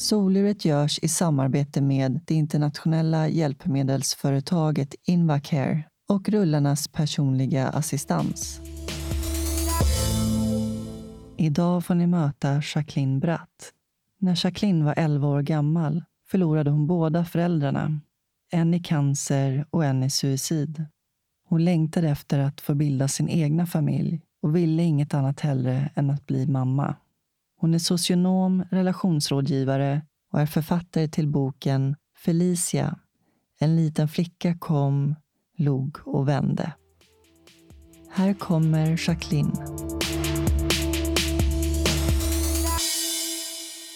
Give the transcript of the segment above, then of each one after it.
Soluret görs i samarbete med det internationella hjälpmedelsföretaget Invacare och rullarnas personliga assistans. Idag får ni möta Jacqueline Bratt. När Jacqueline var 11 år gammal förlorade hon båda föräldrarna. En i cancer och en i suicid. Hon längtade efter att få bilda sin egna familj och ville inget annat hellre än att bli mamma. Hon är socionom, relationsrådgivare och är författare till boken Felicia. En liten flicka kom, log och vände. Här kommer Jacqueline.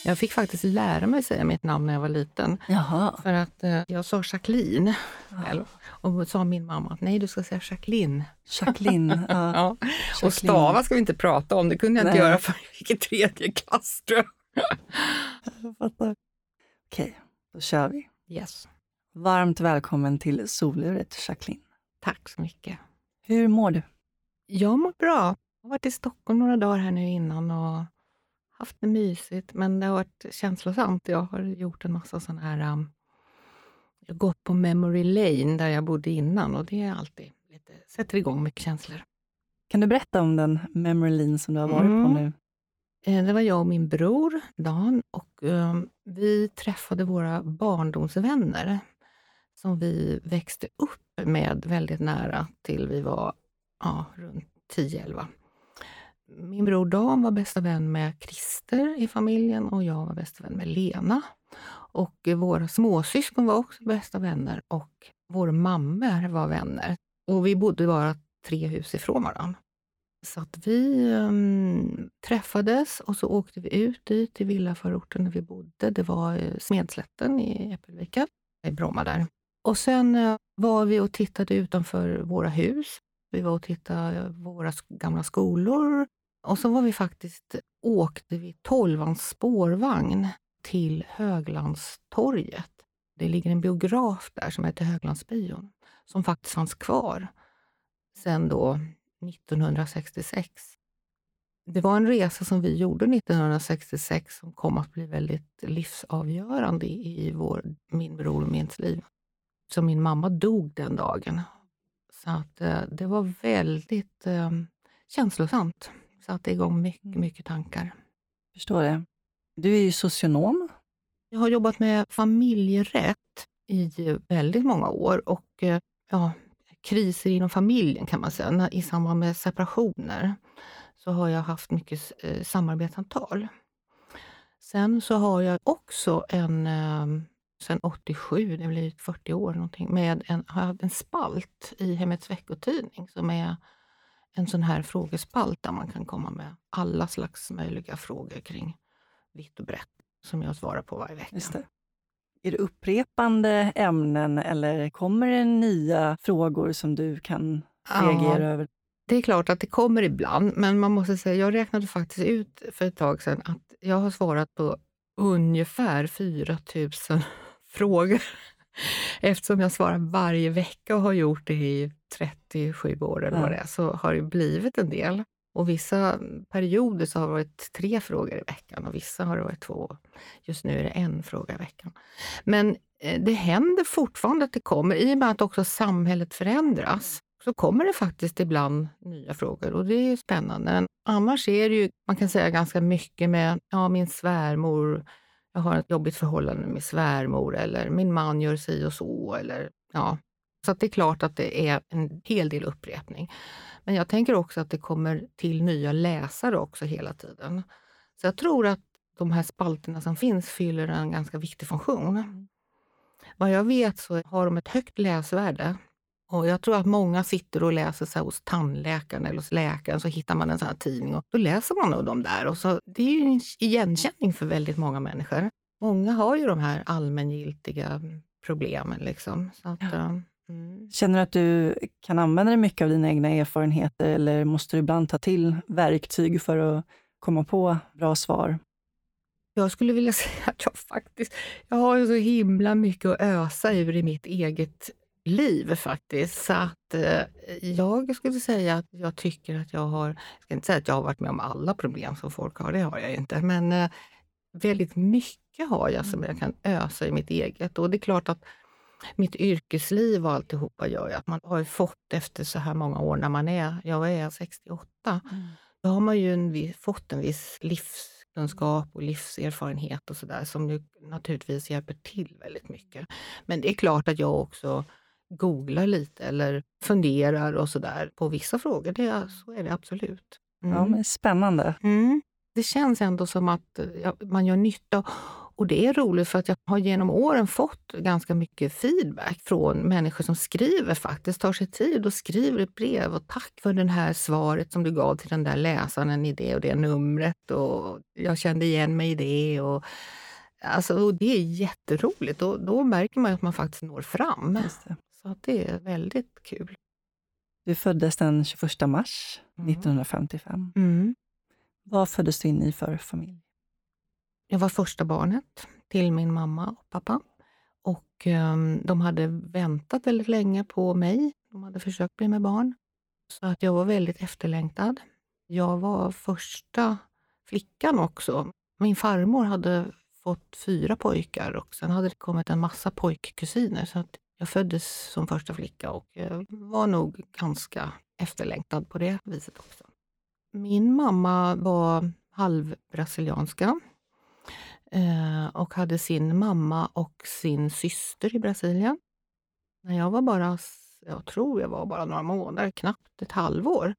Jag fick faktiskt lära mig säga mitt namn när jag var liten. Jaha. För att eh, jag sa Jacqueline själv. Och sa min mamma att nej, du ska säga Jacqueline. Jacqueline. Ja. Ja. Jacqueline. Och stava ska vi inte prata om, det kunde jag inte Nej. göra förrän jag gick i tredje klass tror jag. Jag fattar. Okej, då kör vi. Yes. Varmt välkommen till soluret, Jacqueline. Tack så mycket. Hur mår du? Jag mår bra. Jag har varit i Stockholm några dagar här nu innan och haft det mysigt, men det har varit känslosamt. Jag har gjort en massa sådana här... Um, jag har gått på memory lane där jag bodde innan och det är alltid lite, sätter igång mycket känslor. Kan du berätta om den memory lane som du har varit på Mm. nu? Eh, Det var jag och min bror Dan och eh, vi träffade våra barndomsvänner som vi växte upp med väldigt nära till vi var ja, runt 10-11. Min bror Dan var bästa vän med Christer i familjen och jag var bästa vän med Lena. Och våra småsyskon var också bästa vänner och våra mammor var vänner. Och vi bodde bara tre hus ifrån varandra. Så att vi um, träffades och så åkte vi ut dit till villaförorten där vi bodde. Det var eh, Smedslätten i Äppelvika, i Bromma där. Och sen uh, var vi och tittade utanför våra hus. Vi var och tittade på våra gamla skolor. Och så var vi faktiskt, åkte vi tolvans spårvagn till Höglandstorget. Det ligger en biograf där som heter Höglandsbion, som faktiskt fanns kvar sen då 1966. Det var en resa som vi gjorde 1966 som kom att bli väldigt livsavgörande i vår, min bror och mitt liv. Så min mamma dog den dagen. Så att, eh, det var väldigt eh, känslosamt. Satte igång mycket, mycket tankar. Förstår det. Du är ju socionom. Jag har jobbat med familjerätt i väldigt många år och eh, ja, kriser inom familjen kan man säga. I samband med separationer så har jag haft mycket eh, samarbetssamtal. Sen så har jag också en, eh, sen 87, det blir 40 år någonting, med en, har jag haft en spalt i Hemmets veckotidning som är en sån här frågespalt där man kan komma med alla slags möjliga frågor kring vitt och brett som jag svarar på varje vecka. Det. Är det upprepande ämnen eller kommer det nya frågor som du kan reagera över? Det är klart att det kommer ibland, men man måste säga, jag räknade faktiskt ut för ett tag sedan att jag har svarat på ungefär 4 000 frågor. Eftersom jag svarar varje vecka och har gjort det i 37 år eller vad Ja. det är, så har det blivit en del. Och vissa perioder så har det varit tre frågor i veckan och vissa har det varit två. Just nu är det en fråga i veckan. Men eh, det händer fortfarande att det kommer, i och med att också samhället förändras, så kommer det faktiskt ibland nya frågor och det är ju spännande. Men annars är det ju, man kan säga ganska mycket med, ja min svärmor, jag har ett jobbigt förhållande med svärmor eller min man gör si och så. Eller, ja. Så det är klart att det är en hel del upprepning. Men jag tänker också att det kommer till nya läsare också hela tiden. Så jag tror att de här spalterna som finns fyller en ganska viktig funktion. Vad jag vet så har de ett högt läsvärde Och jag tror att många sitter och läser så hos tandläkaren eller hos läkaren, så hittar man en sån här tidning och då läser man nog dem där. Och så, det är ju en igenkänning för väldigt många människor. Många har ju de här allmängiltiga problemen. Liksom. Så att, ja. Mm. Känner du att du kan använda dig mycket av dina egna erfarenheter eller måste du ibland ta till verktyg för att komma på bra svar? Jag skulle vilja säga att jag faktiskt jag har så himla mycket att ösa ur i mitt eget liv faktiskt. Så att eh, jag skulle säga att jag tycker att jag har, jag ska inte säga att jag har varit med om alla problem som folk har, det har jag inte, men eh, väldigt mycket har jag som jag kan ösa i mitt eget. Och det är klart att mitt yrkesliv och alltihopa gör ju att man har fått efter så här många år när man är, jag är 68, mm. då har man ju en, fått en viss livskunskap och livserfarenhet och sådär som ju naturligtvis hjälper till väldigt mycket. Men det är klart att jag också googlar lite eller funderar och sådär på vissa frågor. Det, så är det absolut. Mm. Ja, men spännande. Mm. Det känns ändå som att ja, man gör nytta. Och det är roligt för att jag har genom åren fått ganska mycket feedback från människor som skriver faktiskt, tar sig tid och skriver ett brev och tack för det här svaret som du gav till den där läsaren i det och det numret och jag kände igen mig i det. Och, alltså, och det är jätteroligt. och då märker man att man faktiskt når fram. Så det är väldigt kul. Du föddes den 21 mars mm. 1955. Mm. Vad föddes du in i för familj? Jag var första barnet till min mamma och pappa. Och ehm, de hade väntat väldigt länge på mig. De hade försökt bli med barn. Så att jag var väldigt efterlängtad. Jag var första flickan också. Min farmor hade fått fyra pojkar och sen hade det kommit en massa pojkkusiner. Så att jag föddes som första flicka och var nog ganska efterlängtad på det viset också. Min mamma var halvbrasilianska eh, och hade sin mamma och sin syster i Brasilien. När jag var bara, jag tror jag var bara några månader, knappt ett halvår,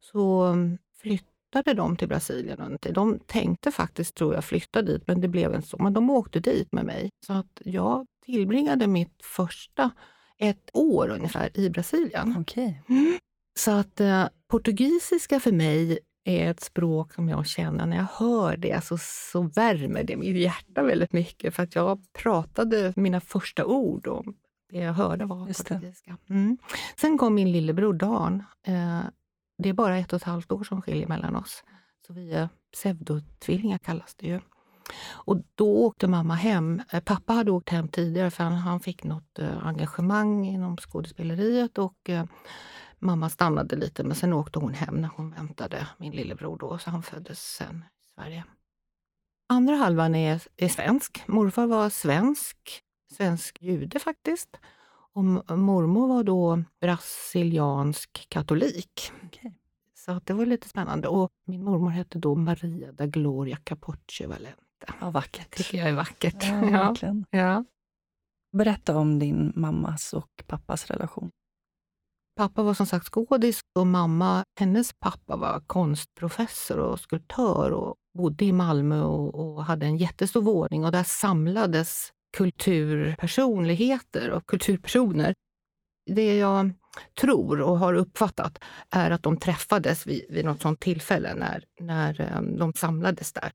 så mm, flyttade de till Brasilien. De tänkte faktiskt, tror jag, flytta dit, men det blev inte så. Men de åkte dit med mig. Så att jag tillbringade mitt första ett år ungefär i Brasilien. Okay. Mm. Så att eh, portugisiska för mig är ett språk som jag känner, när jag hör det så, så värmer det mitt hjärta väldigt mycket. För att jag pratade mina första ord och det jag hörde var Just portugisiska. Mm. Sen kom min lillebror Dan. Eh, det är bara ett och ett halvt år som skiljer mellan oss. Så vi är pseudotvillingar kallas det ju. Och då åkte mamma hem. Eh, pappa hade åkt hem tidigare för han, han fick något eh, engagemang inom skådespeleriet och eh, mamma stannade lite men sen åkte hon hem när hon väntade min lillebror då, så han föddes sen i Sverige. Andra halvan är, är svensk. Morfar var svensk, svensk jude faktiskt. Och mormor var då brasiliansk katolik. Okay. Så att det var lite spännande. Och min mormor hette då Maria da Gloria Capoche Valente. Ja, vackert. tycker jag är vackert. Ja, verkligen. Ja. Berätta om din mammas och pappas relation. Pappa var som sagt skådis och mamma, hennes pappa var konstprofessor och skulptör och bodde i Malmö och, och hade en jättestor våning och där samlades kulturpersonligheter och kulturpersoner. Det jag tror och har uppfattat är att de träffades vid, vid något sånt tillfälle när, när ehm, de samlades där.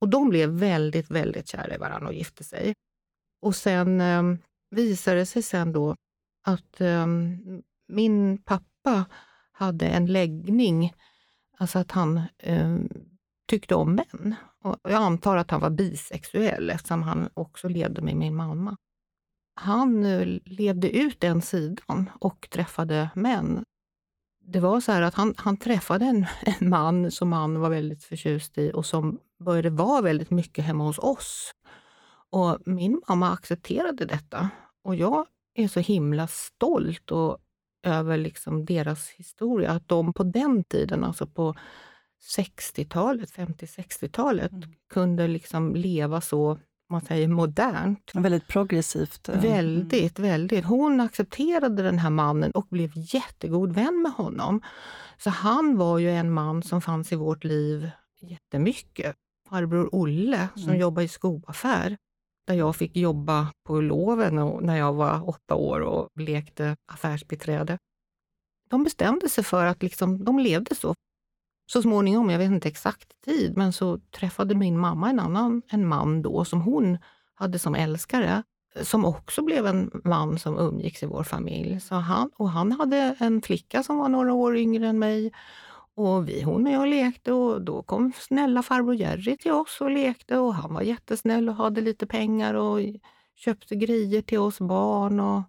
Och de blev väldigt, väldigt kära i varandra och gifte sig. Och sen eh, visade det sig sen då att eh, min pappa hade en läggning, alltså att han eh, tyckte om män. Och jag antar att han var bisexuell eftersom han också levde med min mamma. Han eh, levde ut den sidan och träffade män. Det var så att han, han träffade en, en man som han var väldigt förtjust i och som började vara väldigt mycket hemma hos oss. Och min mamma accepterade detta. Och jag är så himla stolt och över liksom deras historia. Att de på den tiden, alltså på 60-talet, 50-60-talet, mm. kunde liksom leva så man säger modernt. Väldigt progressivt. Eh, väldigt, mm. väldigt. Hon accepterade den här mannen och blev jättegod vän med honom. Så han var ju en man som fanns i vårt liv jättemycket. Farbror Olle som mm. jobbar i skoaffär där jag fick jobba på loven när jag var åtta år och lekte affärsbiträde. De bestämde sig för att liksom, de levde så. Så småningom, jag vet inte exakt tid, men så träffade min mamma en annan en man då som hon hade som älskare, som också blev en man som umgicks i vår familj. Så han, och han hade en flicka som var några år yngre än mig och vi, hon och jag lekte och då kom snälla farbror Jerry till oss och lekte och han var jättesnäll och hade lite pengar och köpte grejer till oss barn. Och,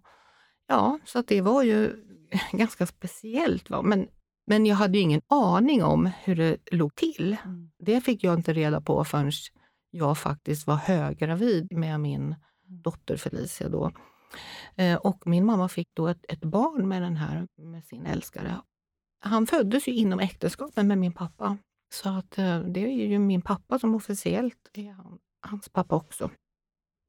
ja, så det var ju ganska speciellt. Va? Men, men jag hade ingen aning om hur det låg till. Mm. Det fick jag inte reda på förrän jag faktiskt var höggravid med min mm. dotter Felicia. Då. Eh, och min mamma fick då ett, ett barn med, den här, med sin älskare han föddes ju inom äktenskapet med min pappa. Så att eh, det är ju min pappa som officiellt är hans pappa också.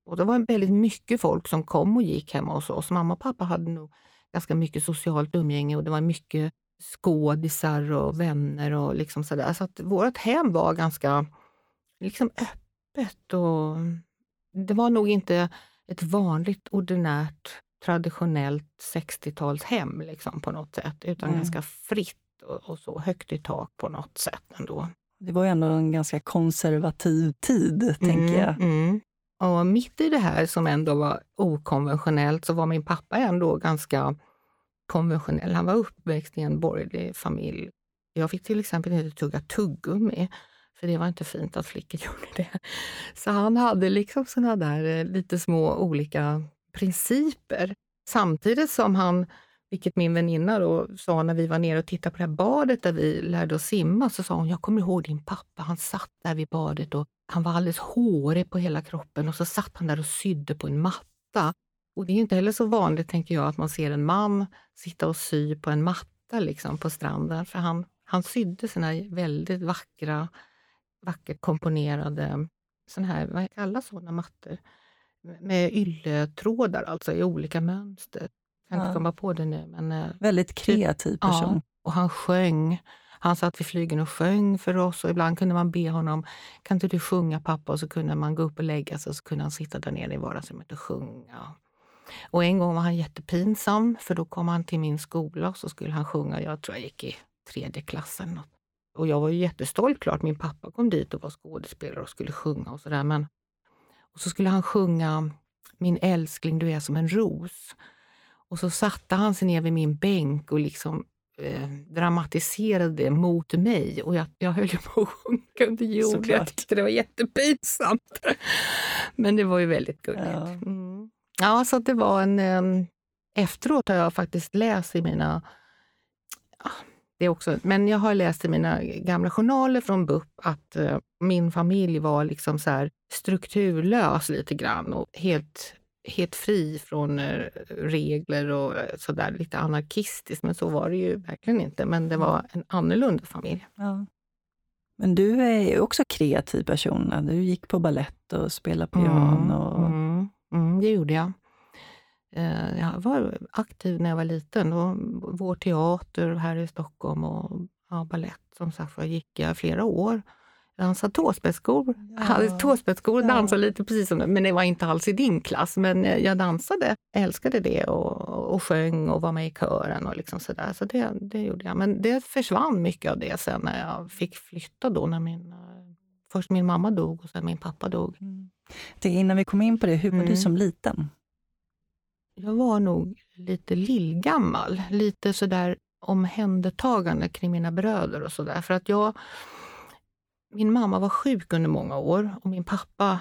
Och det var väldigt mycket folk som kom och gick hemma hos oss. Mamma och pappa hade nog ganska mycket socialt umgänge och det var mycket skådisar och vänner och liksom sådär. Så att vårt hem var ganska liksom öppet och det var nog inte ett vanligt ordinärt traditionellt 60-talshem liksom, på något sätt, utan mm. ganska fritt och, och, så högt i tak på något sätt ändå. Det var ju ändå en ganska konservativ tid, mm, tänker jag. Mm. Och mitt i det här som ändå var okonventionellt så var min pappa ändå ganska konventionell. Han var uppväxt i en borgerlig familj. Jag fick till exempel inte tugga tuggummi, för det var inte fint att flickor gjorde det. Så han hade liksom såna där eh, lite små olika principer. Samtidigt som han, vilket min väninna då sa när vi var nere och tittade på det här badet där vi lärde oss simma, så sa hon, jag kommer ihåg din pappa, han satt där vid badet och han var alldeles hårig på hela kroppen och så satt han där och sydde på en matta. Och det är inte heller så vanligt, tänker jag, att man ser en man sitta och sy på en matta liksom, på stranden. För han, han sydde sina väldigt vackra, vackert komponerade, sån här, vad kallas sådana mattor? Med ylletrådar alltså i olika mönster. Jag kan ja. inte komma på det nu. Men, eh, Väldigt typ- kreativ person. Ja, och han sjöng. Han satt vid flygen och sjöng för oss och ibland kunde man be honom, kan inte du sjunga pappa? Och så kunde man gå upp och lägga sig och så kunde han sitta där nere i vardagsrummet och sjunga. Och en gång var han jättepinsam för då kom han till min skola och så skulle han sjunga. Jag tror jag gick i tredje klassen. Och jag var ju jättestolt klart. Min pappa kom dit och var skådespelare och skulle sjunga och sådär. Men och så skulle han sjunga Min älskling, du är som en ros. Och så satte han sig ner vid min bänk och liksom eh, dramatiserade det mot mig. Och jag, jag höll på att sjunka under jorden. Jag tyckte det var jättepinsamt. Men det var ju väldigt gulligt. Ja, mm. ja så det var en... Eh, efteråt har jag faktiskt läst i mina det också. Men jag har läst i mina gamla journaler från BUP att eh, min familj var liksom så här strukturlös lite grann och helt, helt fri från eh, regler och eh, sådär, lite anarkistiskt. Men så var det ju verkligen inte. Men det var en annorlunda familj. Ja. Men du är ju också kreativ person. Du gick på ballett och spelade piano. Mm, mm, mm, det gjorde jag. Eh, jag var aktiv när jag var liten. Då, vår teater här i Stockholm och ja, ballett som sagt var gick jag flera år. Jag dansade tåspetsskor. Ja. hade tåspetsskor och ja. dansade lite precis som det, men det var inte alls i din klass. Men eh, jag dansade, älskade det och, och sjöng och var med i kören och liksom sådär. Så det, det gjorde jag. Men det försvann mycket av det sen när jag fick flytta då när min eh, Först min mamma dog och sen min pappa dog. Mm. Det, innan vi kommer in på det, hur var mm. du som liten? Jag var nog lite lillgammal. Lite sådär omhändertagande kring mina bröder och sådär. För att jag... Min mamma var sjuk under många år och min pappa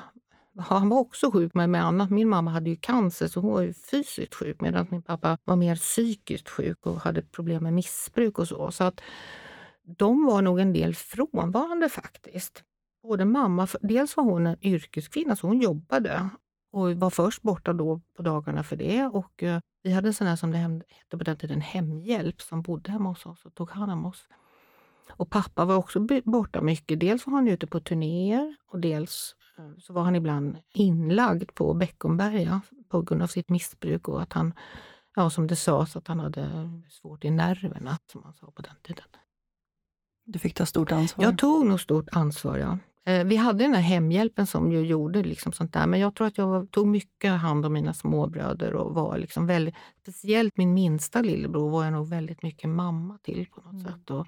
han var också sjuk men med annat. Min mamma hade ju cancer så hon var ju fysiskt sjuk medan min pappa var mer psykiskt sjuk och hade problem med missbruk och så. Så att de var nog en del frånvarande faktiskt. Både mamma, dels var hon en yrkeskvinna så hon jobbade och var först borta då på dagarna för det. Och uh, vi hade en sån här som det hette på den tiden hemhjälp som bodde hemma hos oss och tog hand om oss. Och pappa var också borta mycket. Dels var han ute på turnéer och dels uh, så var han ibland inlagd på Beckomberga på grund av sitt missbruk och att han, ja som det sades, att han hade svårt i nerverna som man sa på den tiden. Du fick ta stort ansvar? Jag tog nog stort ansvar, ja. Eh, vi hade den här hemhjälpen som ju gjorde liksom sånt där, men jag tror att jag tog mycket hand om mina småbröder och var liksom väldigt, speciellt min minsta lillebror var jag nog väldigt mycket mamma till på något mm. sätt. Och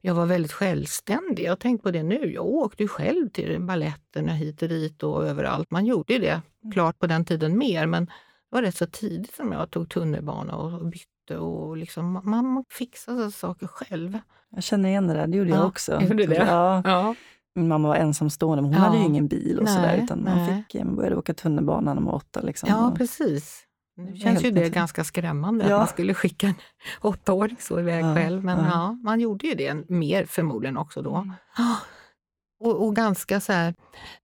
jag var väldigt självständig. Jag har tänkt på det nu. Jag åkte ju själv till baletterna hit och dit och överallt. Man gjorde ju det mm. klart på den tiden mer, men det var rätt så tidigt som jag tog tunnelbana och bytte och liksom, man fixade saker själv. Jag känner igen det där, det gjorde ja, jag också. Gjorde det? Ja. ja. Min mamma var ensamstående, men hon ja. hade ju ingen bil och nej, sådär, utan man fick, man eh, började åka tunnelbana när man var åtta. Liksom. Ja, precis. Nu känns ju det helt ganska skrämmande ja. att man skulle skicka en åttaåring så iväg ja, själv. Men ja. ja. man gjorde ju det mer förmodligen också då. Mm. Och, och, ganska så här,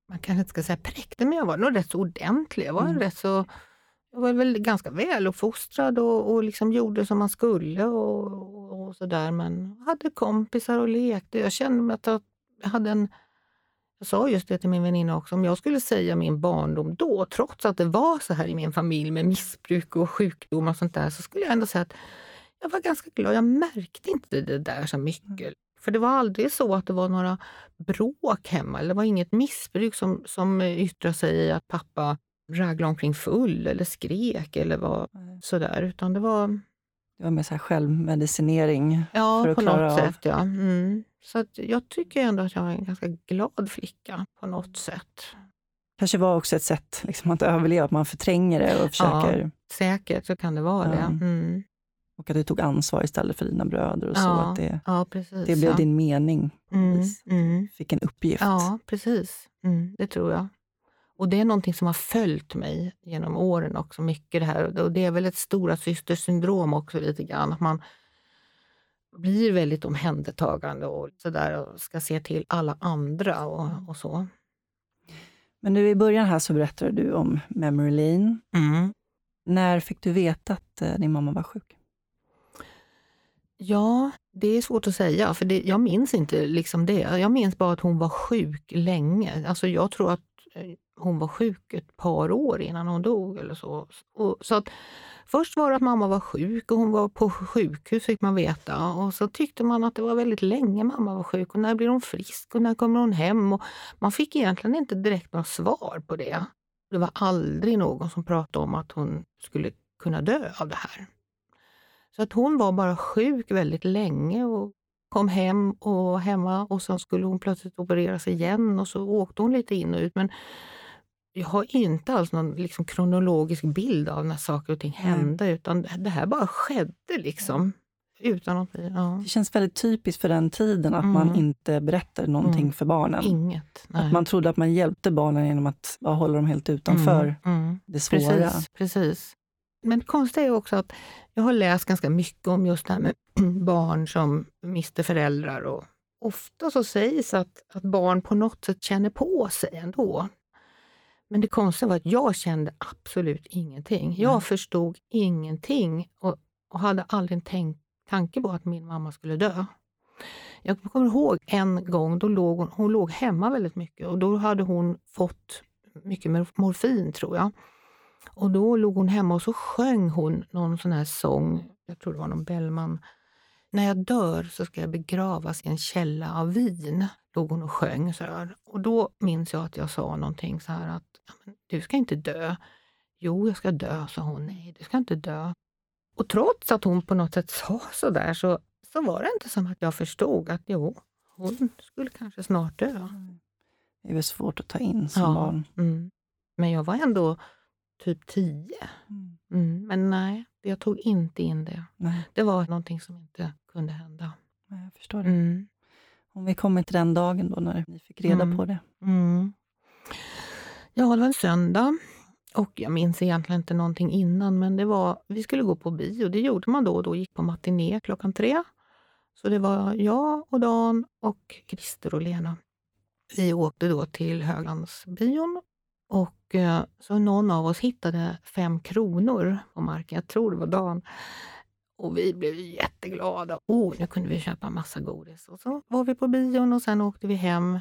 man kanske inte ska säga präktig, men jag var nog rätt så ordentlig. Jag var, mm. rätt så, jag var väl ganska väluppfostrad och, och liksom gjorde som man skulle och, och, och sådär. Men hade kompisar och lekte. Jag kände att jag hade en jag sa just det till min väninna också, om jag skulle säga min barndom då, trots att det var så här i min familj med missbruk och sjukdom och sånt där, så skulle jag ändå säga att jag var ganska glad. Jag märkte inte det där så mycket. För det var aldrig så att det var några bråk hemma. Det var inget missbruk som, som yttrade sig i att pappa raglade omkring full eller skrek eller var sådär. Utan det var... Det var mer så här självmedicinering? Ja, för att på klara något av. sätt. Ja. Mm. Så jag tycker ändå att jag är en ganska glad flicka på något sätt. kanske var också ett sätt liksom, att överleva, att man förtränger det och försöker... Ja, säkert så kan det vara ja. det. Mm. Och att du tog ansvar istället för dina bröder och så. Ja, att det, ja, precis, det blev din mening. Mm, mm. Fick en uppgift. Ja, precis. Mm, det tror jag. Och det är någonting som har följt mig genom åren också, mycket det här. Och det är väl ett stora systersyndrom också lite grann. Att man blir väldigt omhändertagande och sådär och ska se till alla andra och, mm. och så. Men nu i början här så berättade du om Memory Lane. Mm. När fick du veta att eh, din mamma var sjuk? Ja, det är svårt att säga, för det, jag minns inte liksom det. Jag minns bara att hon var sjuk länge. Alltså jag tror att eh, hon var sjuk ett par år innan hon dog. eller så. Och, så att Först var det att mamma var sjuk och hon var på sjukhus fick man veta. Och så tyckte man att det var väldigt länge mamma var sjuk och när blir hon frisk och när kommer hon hem? Och man fick egentligen inte direkt några svar på det. Det var aldrig någon som pratade om att hon skulle kunna dö av det här. Så att hon var bara sjuk väldigt länge och kom hem och hemma och sen skulle hon plötsligt opereras igen och så åkte hon lite in och ut. Men jag har inte alls någon liksom kronologisk bild av när saker och ting hände, mm. utan det här bara skedde liksom. Utan att, ja. Det känns väldigt typiskt för den tiden att mm. man inte berättade någonting mm. för barnen. Inget. Nej. Att man trodde att man hjälpte barnen genom att bara hålla dem helt utanför mm. mm. det svåra. Precis, precis. Men det konstiga är också att jag har läst ganska mycket om just det här med barn som mister föräldrar. Och ofta så sägs att, att barn på något sätt känner på sig ändå. Men det konstiga var att jag kände absolut ingenting. Jag mm. förstod ingenting och, och hade aldrig en tänk, tanke på att min mamma skulle dö. Jag kommer ihåg en gång, då låg hon, hon låg hemma väldigt mycket och då hade hon fått mycket morfin tror jag. Och då låg hon hemma och så sjöng hon någon sån här sång, jag tror det var någon Bellman. När jag dör så ska jag begravas i en källa av vin, låg hon och sjöng. Så här. Och då minns jag att jag sa någonting så här att du ska inte dö. Jo, jag ska dö, sa hon. Nej, du ska inte dö. Och trots att hon på något sätt sa så där så, så var det inte som att jag förstod att jo, hon skulle kanske snart dö. Mm. Det är väl svårt att ta in som ja, barn. Mm. Men jag var ändå typ tio. Mm. mm. Men nej, jag tog inte in det. Nej. Det var någonting som inte kunde hända. Nej, jag förstår det. Mm. Om vi kommer till den dagen då när ni fick reda mm. på det. Ja, det var en söndag. Och jag minns egentligen inte någonting innan, men det var, vi skulle gå på bio. Det gjorde man då och då, gick på matiné klockan tre. Så det var jag och Dan och Christer och Lena. Vi åkte då till Höglandsbion och eh, så någon av oss hittade fem kronor på marken. Jag tror det var Dan. Och vi blev jätteglada. Oh, nu kunde vi köpa massa godis. Och så var vi på bion och sen åkte vi hem.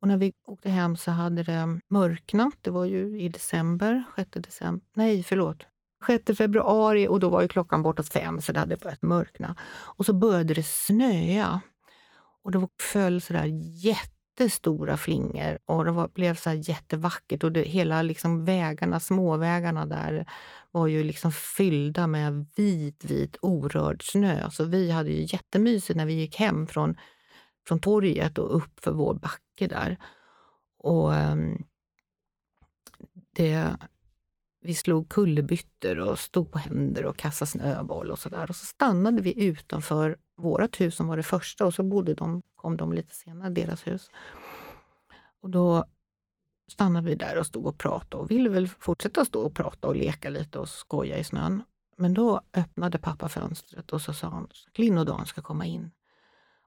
Och när vi åkte hem så hade det mörknat. Det var ju i december, 6 december. Nej, förlåt. 6 februari och då var ju klockan bortåt fem så det hade börjat mörkna. Och så började det snöa. Och det föll sådär jätte jättestora flingor och det var, blev så jättevackert. Och det, hela liksom vägarna, småvägarna där var ju liksom fyllda med vit, vit orörd snö. Så vi hade ju jättemysigt när vi gick hem från, från torget och upp för vår backe där. Och ehm, det, vi slog kullerbyttor och stod på händer och kastade snöboll och sådär. Och så stannade vi utanför vårt hus som var det första och så bodde de, kom de lite senare, deras hus. Och då stannade vi där och stod och pratade och ville väl fortsätta stå och prata och leka lite och skoja i snön. Men då öppnade pappa fönstret och så sa han att Linn och Dan ska komma in.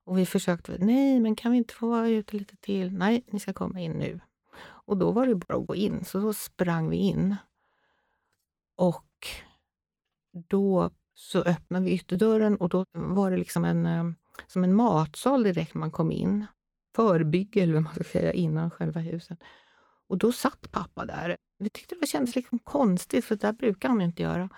Och vi försökte, nej men kan vi inte få vara ute lite till? Nej, ni ska komma in nu. Och då var det bara att gå in, så då sprang vi in. Och då så öppnade vi ytterdörren och då var det liksom en, eh, som en matsal direkt när man kom in. Förbygge, eller vad man ska säga, innan själva huset. Och då satt pappa där. Vi tyckte det kändes liksom konstigt, för det där brukar han inte göra.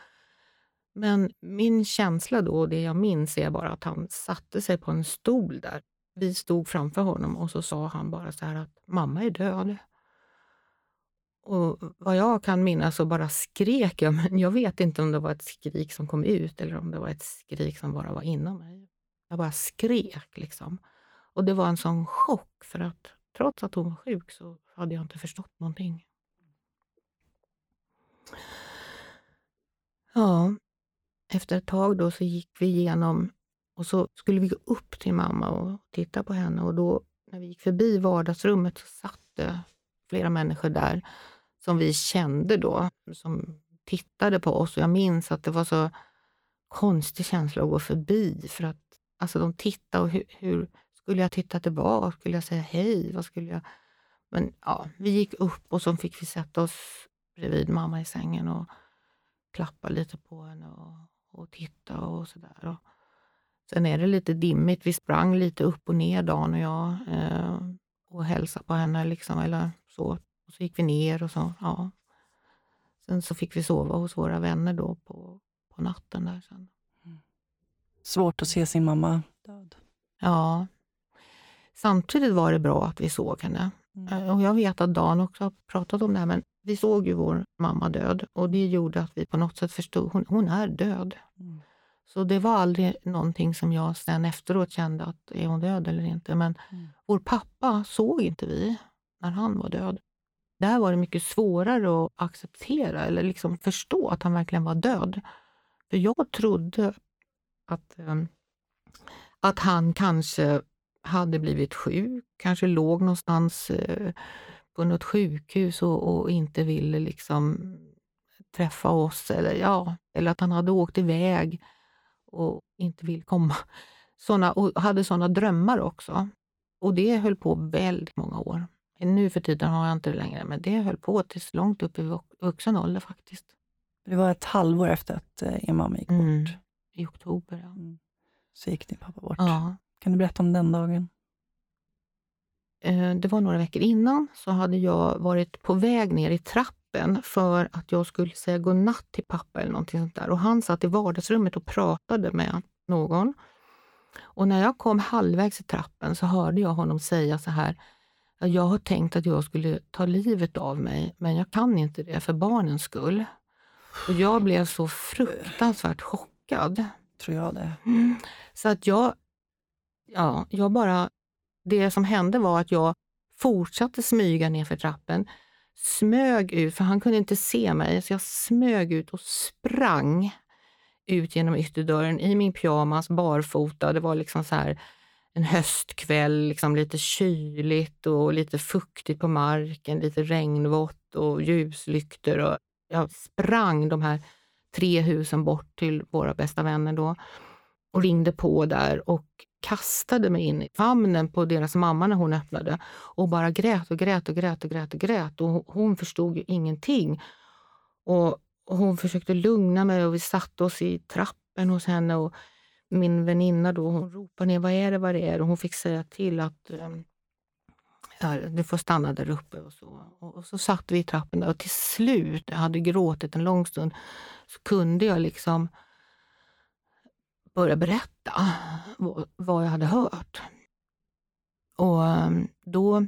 Men min känsla då, och det jag minns, är bara att han satte sig på en stol där. Vi stod framför honom och så sa han bara så här att mamma är död. Och vad jag kan minnas så bara skrek jag, men jag vet inte om det var ett skrik som kom ut eller om det var ett skrik som bara var inom mig. Jag bara skrek liksom. Och det var en sån chock för att trots att hon var sjuk så hade jag inte förstått någonting. Ja, efter ett tag då så gick vi igenom och så skulle vi gå upp till mamma och titta på henne och då när vi gick förbi vardagsrummet så satt det flera människor där som vi kände då, som tittade på oss. Och jag minns att det var så konstig känsla att gå förbi. För att alltså, de tittade och hur, hur skulle jag titta tillbaka? Skulle jag säga hej? Vad skulle jag... Men ja, vi gick upp och så fick vi sätta oss bredvid mamma i sängen och klappa lite på henne och, och titta och sådär. Sen är det lite dimmigt. Vi sprang lite upp och ner, Dan och jag, eh, och hälsade på henne. Liksom, eller så. Och så gick vi ner och så, ja. Sen så fick vi sova hos våra vänner då på, på natten. där sen. Mm. Svårt att se sin mamma död. Ja. Samtidigt var det bra att vi såg henne. Mm. Eh, och Jag vet att Dan också har pratat om det här, men vi såg ju vår mamma död och det gjorde att vi på något sätt förstod, hon, hon är död. Mm. Så det var aldrig någonting som jag sen efteråt kände att är hon död eller inte. Men mm. vår pappa såg inte vi när han var död. Där var det mycket svårare att acceptera eller liksom förstå att han verkligen var död. För jag trodde att, ehm, att han kanske hade blivit sjuk, kanske låg någonstans eh, på något sjukhus och, och inte ville liksom träffa oss. Eller, ja, eller att han hade åkt iväg och inte vill komma. Såna, och hade sådana drömmar också. Och det höll på väldigt många år. Nu för tiden har jag inte det längre, men det höll på tills långt upp i vuxen ålder faktiskt. Det var ett halvår efter att er mamma gick mm. bort? I oktober, ja. Mm. Så gick din pappa bort. Ja. Kan du berätta om den dagen? Eh, det var några veckor innan, så hade jag varit på väg ner i trappen för att jag skulle säga godnatt till pappa eller någonting sånt där. Och han satt i vardagsrummet och pratade med någon. Och när jag kom halvvägs i trappen så hörde jag honom säga så här, jag har tänkt att jag skulle ta livet av mig, men jag kan inte det för barnens skull. Och jag blev så fruktansvärt chockad. Tror jag det. Mm. Så att jag, ja, jag bara, det som hände var att jag fortsatte smyga ner för trappen, smög ut, för han kunde inte se mig, så jag smög ut och sprang ut genom ytterdörren i min pyjamas, barfota. Det var liksom så här en höstkväll, liksom lite kyligt och lite fuktigt på marken, lite regnvått och ljuslyktor. Och jag sprang de här tre husen bort till våra bästa vänner då och ringde på där och kastade mig in i famnen på deras mamma när hon öppnade och bara grät och grät och grät och grät och grät. Och hon förstod ju ingenting. Och, hon försökte lugna mig och vi satte oss i trappen hos henne och min väninna då, hon ropade ner, vad är det, vad är? Och hon fick säga till att ehm, ja, du får stanna där uppe. Och så, och, och så satt vi i trappen där och till slut, jag hade gråtit en lång stund, så kunde jag liksom börja berätta vad, vad jag hade hört. Och ehm, då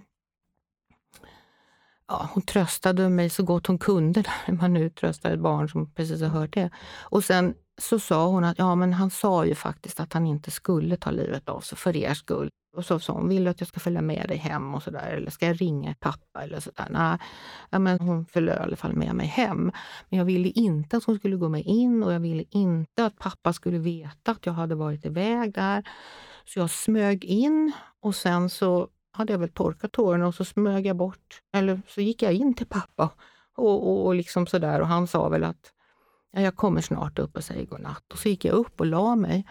ja, hon tröstade mig så gott hon kunde, när man nu tröstar ett barn som precis har hört det. Och sen så sa hon att ja, men han sa ju faktiskt att han inte skulle ta livet av sig för er skull. Och så sa hon, vill du att jag ska följa med dig hem och sådär? Eller ska jag ringa pappa? Eller sådär. Nej, ja, men hon följde i alla fall med mig hem. Men jag ville inte att hon skulle gå med in och jag ville inte att pappa skulle veta att jag hade varit iväg där. Så jag smög in och sen så hade jag väl torkat tårarna och så smög jag bort, eller så gick jag in till pappa och, och, och liksom sådär och han sa väl att ja, jag kommer snart upp och säger godnatt. Och så gick jag upp och la mig.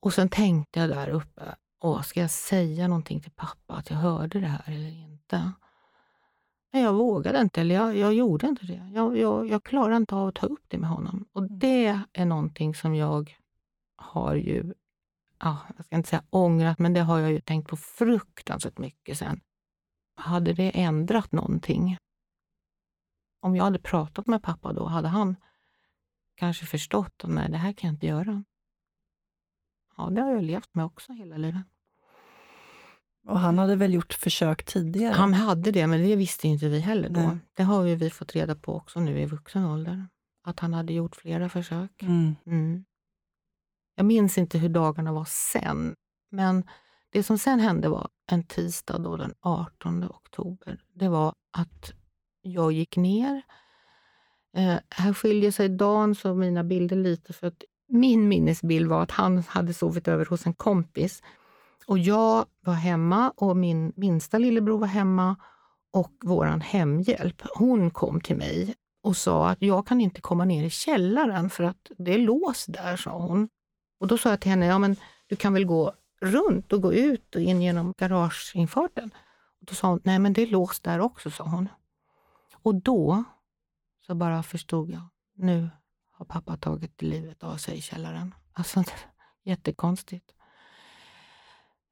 Och sen tänkte jag där uppe, Åh, ska jag säga någonting till pappa att jag hörde det här eller inte? Men jag vågade inte, eller jag, jag gjorde inte det. Jag, jag, jag klarade inte av att ta upp det med honom. Och mm. det är någonting som jag har ju ja, jag ska inte säga ångrat, men det har jag ju tänkt på fruktansvärt mycket sen. Hade det ändrat någonting? Om jag hade pratat med pappa då, hade han kanske förstått att nej, det här kan jag inte göra. Ja, det har jag levt med också hela livet. Och han hade väl gjort försök tidigare? Han hade det, men det visste inte vi heller då. Nej. Det har vi fått reda på också nu i vuxen ålder. Att han hade gjort flera försök. Mm. Mm. Jag minns inte hur dagarna var sen, men det som sen hände var en tisdag då den 18 oktober. Det var att jag gick ner. Eh, här skiljer sig Dans och mina bilder lite för att min minnesbild var att han hade sovit över hos en kompis och jag var hemma och min minsta lillebror var hemma och vår hemhjälp, hon kom till mig och sa att jag kan inte komma ner i källaren för att det är lås där, sa hon. Och då sa jag till henne, ja men du kan väl gå runt och gå ut och in genom garageinfarten? Och då sa hon, nej men det är låst där också, sa hon. Och då så bara förstod jag, nu har pappa tagit livet av sig i källaren. Alltså, jättekonstigt.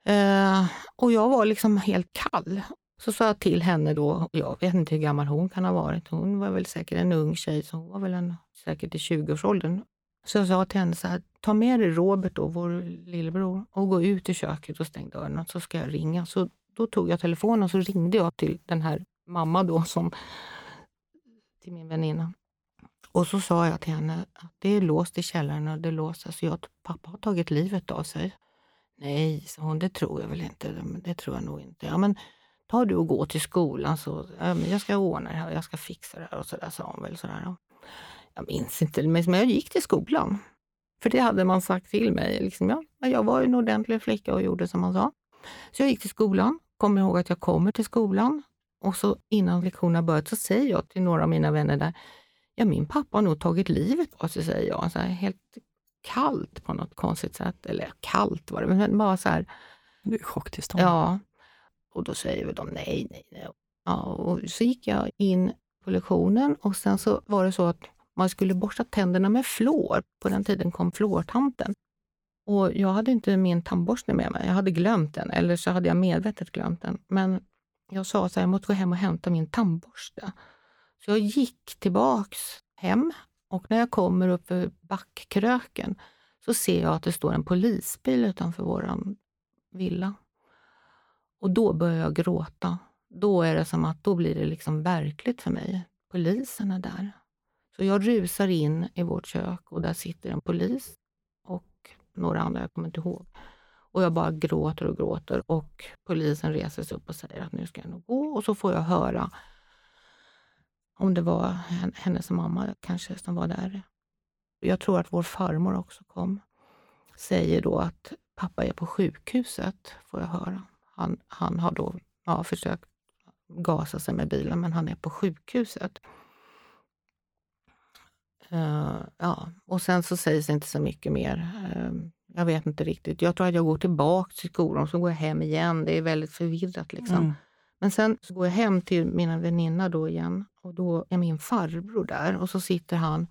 Eh, och jag var liksom helt kall. Så sa jag till henne då, jag vet inte hur gammal hon kan ha varit, hon var väl säkert en ung tjej, så hon var väl en, säkert i 20-årsåldern. Så jag sa till henne så här, ta med dig Robert, då, vår lillebror, och gå ut i köket och stäng dörren, så ska jag ringa. Så då tog jag telefonen och så ringde jag till den här mamma då, som, till min väninna. Och så sa jag till henne att det är låst i källaren och det låser så jag, pappa har tagit livet av sig. Nej, sa hon, det tror jag väl inte. Det tror jag nog inte. Ja, men ta du och gå till skolan så ja, men jag ska ordna det här och jag ska fixa det här och så där, sa hon väl. Så där. Jag minns inte, men jag gick till skolan. För det hade man sagt till mig. Liksom, ja, jag var en ordentlig flicka och gjorde som man sa. Så jag gick till skolan, kommer ihåg att jag kommer till skolan och så innan lektionerna börjat så säger jag till några av mina vänner där, ja min pappa har nog tagit livet av sig, säger jag. Så här, helt kallt på något konstigt sätt. Eller kallt var det, men bara så här. Du är chocktillstånd. Ja. Och då säger väl de nej, nej, nej. Ja, och så gick jag in på lektionen och sen så var det så att man skulle borsta tänderna med flår. På den tiden kom flårtanten. Och jag hade inte min tandborste med mig. Jag hade glömt den, eller så hade jag medvetet glömt den. Men jag sa att jag måste gå hem och hämta min tandborste. Så jag gick tillbaks hem och när jag kommer upp för backkröken så ser jag att det står en polisbil utanför vår villa. Och då börjar jag gråta. Då är det som att då blir det liksom verkligt för mig. Polisen är där. Så jag rusar in i vårt kök och där sitter en polis och några andra, jag kommer inte ihåg. Och jag bara gråter och gråter och polisen reser sig upp och säger att nu ska jag nog gå och så får jag höra om det var hennes mamma kanske som var där. Jag tror att vår farmor också kom. Säger då att pappa är på sjukhuset, får jag höra. Han, han har då ja, försökt gasa sig med bilen, men han är på sjukhuset. Uh, ja, och sen så sägs det inte så mycket mer. Uh, jag vet inte riktigt. Jag tror att jag går tillbaka till skolan och så går jag hem igen. Det är väldigt förvirrat. Liksom. Mm. Men sen så går jag hem till mina väninna då igen och då är min farbror där och så sitter han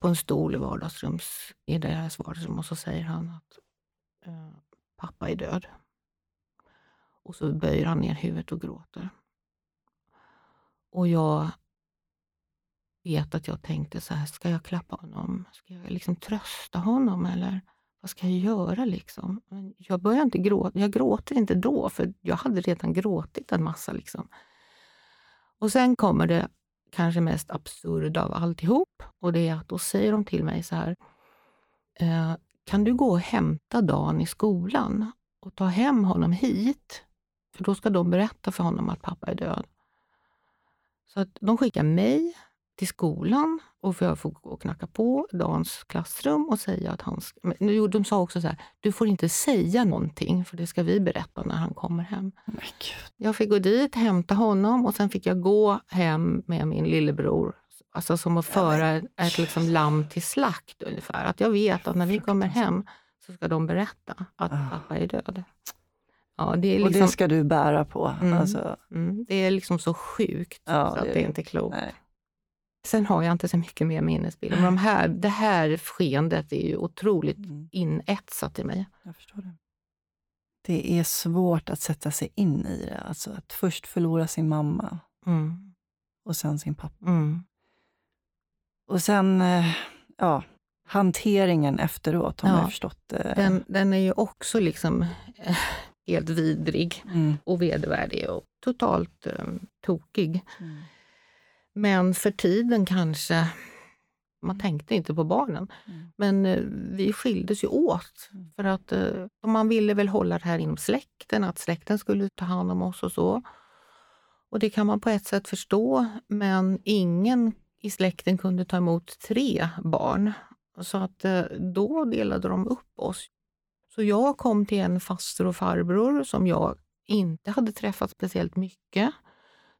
på en stol i vardagsrums, i deras vardagsrum och så säger han att uh, pappa är död. Och så böjer han ner huvudet och gråter. Och jag vet att jag tänkte så här, ska jag klappa honom? Ska jag liksom trösta honom eller vad ska jag göra liksom? Jag börjar inte gråta. Jag gråter inte då, för jag hade redan gråtit en massa. Liksom. Och sen kommer det kanske mest absurda av alltihop. Och det är att då säger de till mig så här. Eh, kan du gå och hämta Dan i skolan och ta hem honom hit? För då ska de berätta för honom att pappa är död. Så att de skickar mig till skolan och jag får gå och knacka på Dans klassrum och säga att han... Ska, de sa också så här, du får inte säga någonting för det ska vi berätta när han kommer hem. Jag fick gå dit, hämta honom och sen fick jag gå hem med min lillebror. Alltså som att föra ett liksom lamm till slakt ungefär. Att jag vet att när vi kommer hem så ska de berätta att ah. pappa är död. Ja, det liksom, och det liksom- ska du bära på. Mm, alltså. mm, det är liksom så sjukt ja, så att det är inte klokt. Nej. Sen har jag inte så mycket mer minnesbilder, men de här, det här skeendet är ju otroligt mm. inetsat i mig. Jag förstår det. Det är svårt att sätta sig in i det. Alltså att först förlora sin mamma mm. och sen sin pappa. Mm. Och sen, eh, ja, hanteringen efteråt har ja, man förstått. Eh. Den, den är ju också liksom eh, helt vidrig mm. och vedervärdig och totalt eh, tokig. Mm. Men för tiden kanske, man mm. tänkte inte på barnen. Mm. Men eh, vi skildes ju åt. Mm. För att eh, man ville väl hålla det här inom släkten, att släkten skulle ta hand om oss och så. Och det kan man på ett sätt förstå, men ingen i släkten kunde ta emot tre barn. Så att eh, då delade de upp oss. Så jag kom till en faster och farbror som jag inte hade träffat speciellt mycket.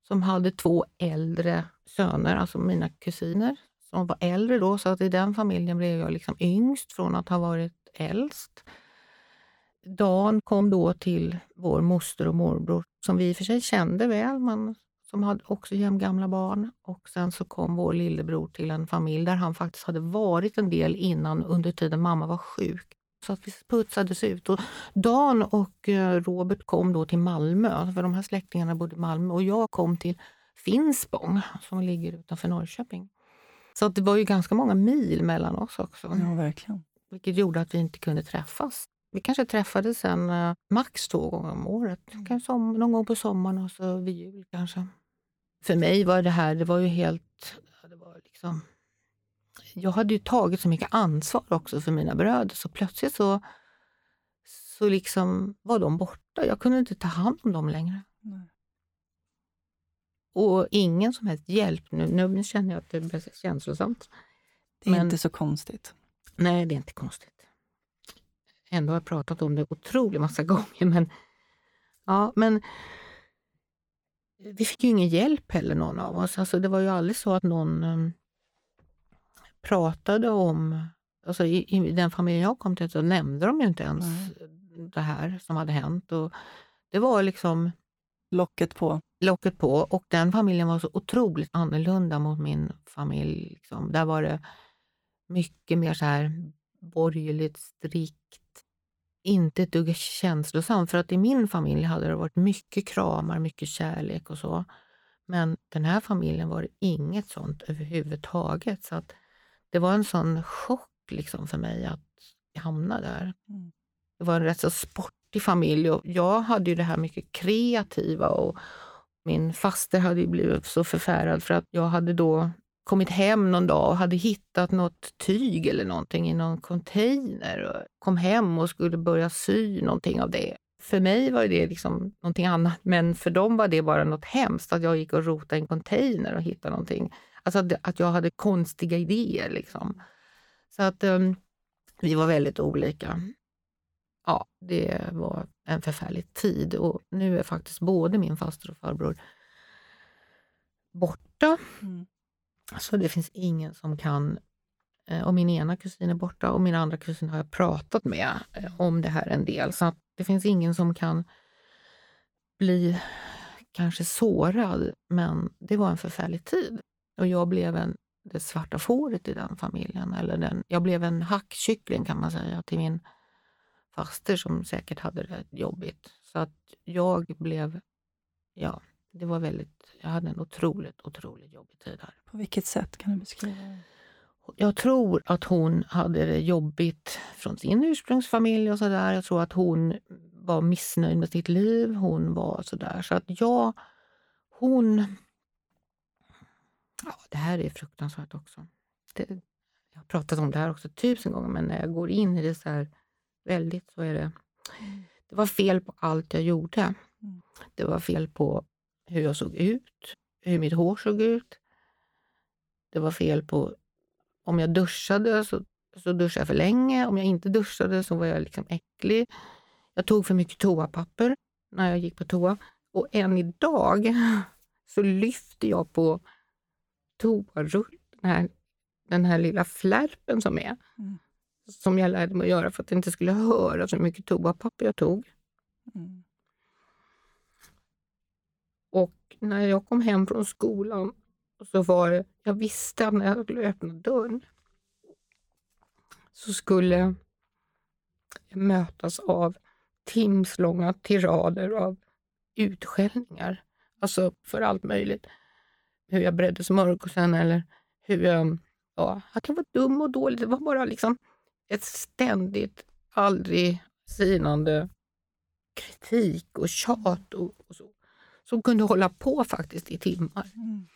Som hade två äldre söner, alltså mina kusiner, som var äldre då. Så att i den familjen blev jag liksom yngst från att ha varit äldst. Dan kom då till vår moster och morbror, som vi i och för sig kände väl, men som hade också jämngamla barn. Och sen så kom vår lillebror till en familj där han faktiskt hade varit en del innan under tiden mamma var sjuk. Så att vi putsades ut. Och Dan och eh, Robert kom då till Malmö, för de här släktingarna bodde i Malmö. Och jag kom till Finspång som ligger utanför Norrköping. Så det var ju ganska många mil mellan oss också. Ja, verkligen. Vilket gjorde att vi inte kunde träffas. Vi kanske träffades sen eh, max två gånger om året. Mm. Kanske någon gång på sommaren och så vid jul kanske. För mig var det här, det var ju helt... Det var liksom, jag hade ju tagit så mycket ansvar också för mina bröder så plötsligt så, så liksom var de borta. Jag kunde inte ta hand om dem längre. Nej. Och ingen som helst hjälp. Nu, nu känner jag att det blir känslosamt. Det är Men, inte så konstigt. Nej, det är inte konstigt. Ändå har jag pratat om det otroligt massa gånger. Men, ja, men vi fick ju ingen hjälp heller någon av oss. Alltså, det var ju aldrig så att någon um, pratade om... Alltså, i, I den familjen jag kom till så nämnde de ju inte ens mm. det här som hade hänt. Och det var liksom... Locket på locket på och den familjen var så otroligt annorlunda mot min familj. Liksom. Där var det mycket mer så här borgerligt strikt. Inte ett dugg känslosamt, för att i min familj hade det varit mycket kramar, mycket kärlek och så. Men den här familjen var det inget sånt överhuvudtaget. Så att det var en sån chock liksom för mig att hamna där. Mm. Det var en rätt så sportig familj och jag hade ju det här mycket kreativa och, min faster hade blivit så förfärad för att jag hade då kommit hem någon dag och hade hittat något tyg eller någonting i någon container. Och kom hem och skulle börja sy någonting av det. För mig var det liksom någonting annat, men för dem var det bara något hemskt att jag gick och rotade i en container och hittade någonting. Alltså att jag hade konstiga idéer. Liksom. Så att um, vi var väldigt olika ja, det var en förfärlig tid och nu är faktiskt både min faster och farbror borta. Mm. Så det finns ingen som kan... Eh, och min ena kusin är borta och min andra kusin har jag pratat med eh, om det här en del. Så det finns ingen som kan bli kanske sårad, men det var en förfärlig tid. Och jag blev en, det svarta fåret i den familjen. Eller den, jag blev en hackkyckling kan man säga till min faster som säkert hade det jobbigt. Så att jag blev, ja, det var väldigt, jag hade en otroligt, otroligt jobbig tid här. På vilket sätt kan du beskriva det? jag tror att hon hade det jobbigt från sin ursprungsfamilj och sådär. Jag tror att hon var missnöjd med sitt liv. Hon var sådär. Så att jag, hon... Ja, det här är fruktansvärt också. Det, jag har pratat om det här också tusen gånger, men när jag går in i det så här väldigt så är det... Det var fel på allt jag gjorde. Mm. Det var fel på hur jag såg ut, hur mitt hår såg ut. Det var fel på om jag duschade så, så duschade jag för länge. Om jag inte duschade så var jag liksom äcklig. Jag tog för mycket toapapper när jag gick på toa. Och än idag så lyfter jag på toarull, den här, den här lilla flärpen som är. Mm. Som jag lärde mig att göra för att det inte skulle höra så mycket toapapper jag tog. Mm. Och när jag kom hem från skolan så var det, jag visste att när jag skulle öppna dörren så skulle jag mötas av timslånga tirader av utskällningar. Alltså för allt möjligt. Hur jag bredde smörgåsen eller hur jag, ja, att jag var dum och dålig. Det var bara liksom ett ständigt, aldrig sinande kritik och tjat och, och så. Som kunde hålla på faktiskt i timmar. Mm.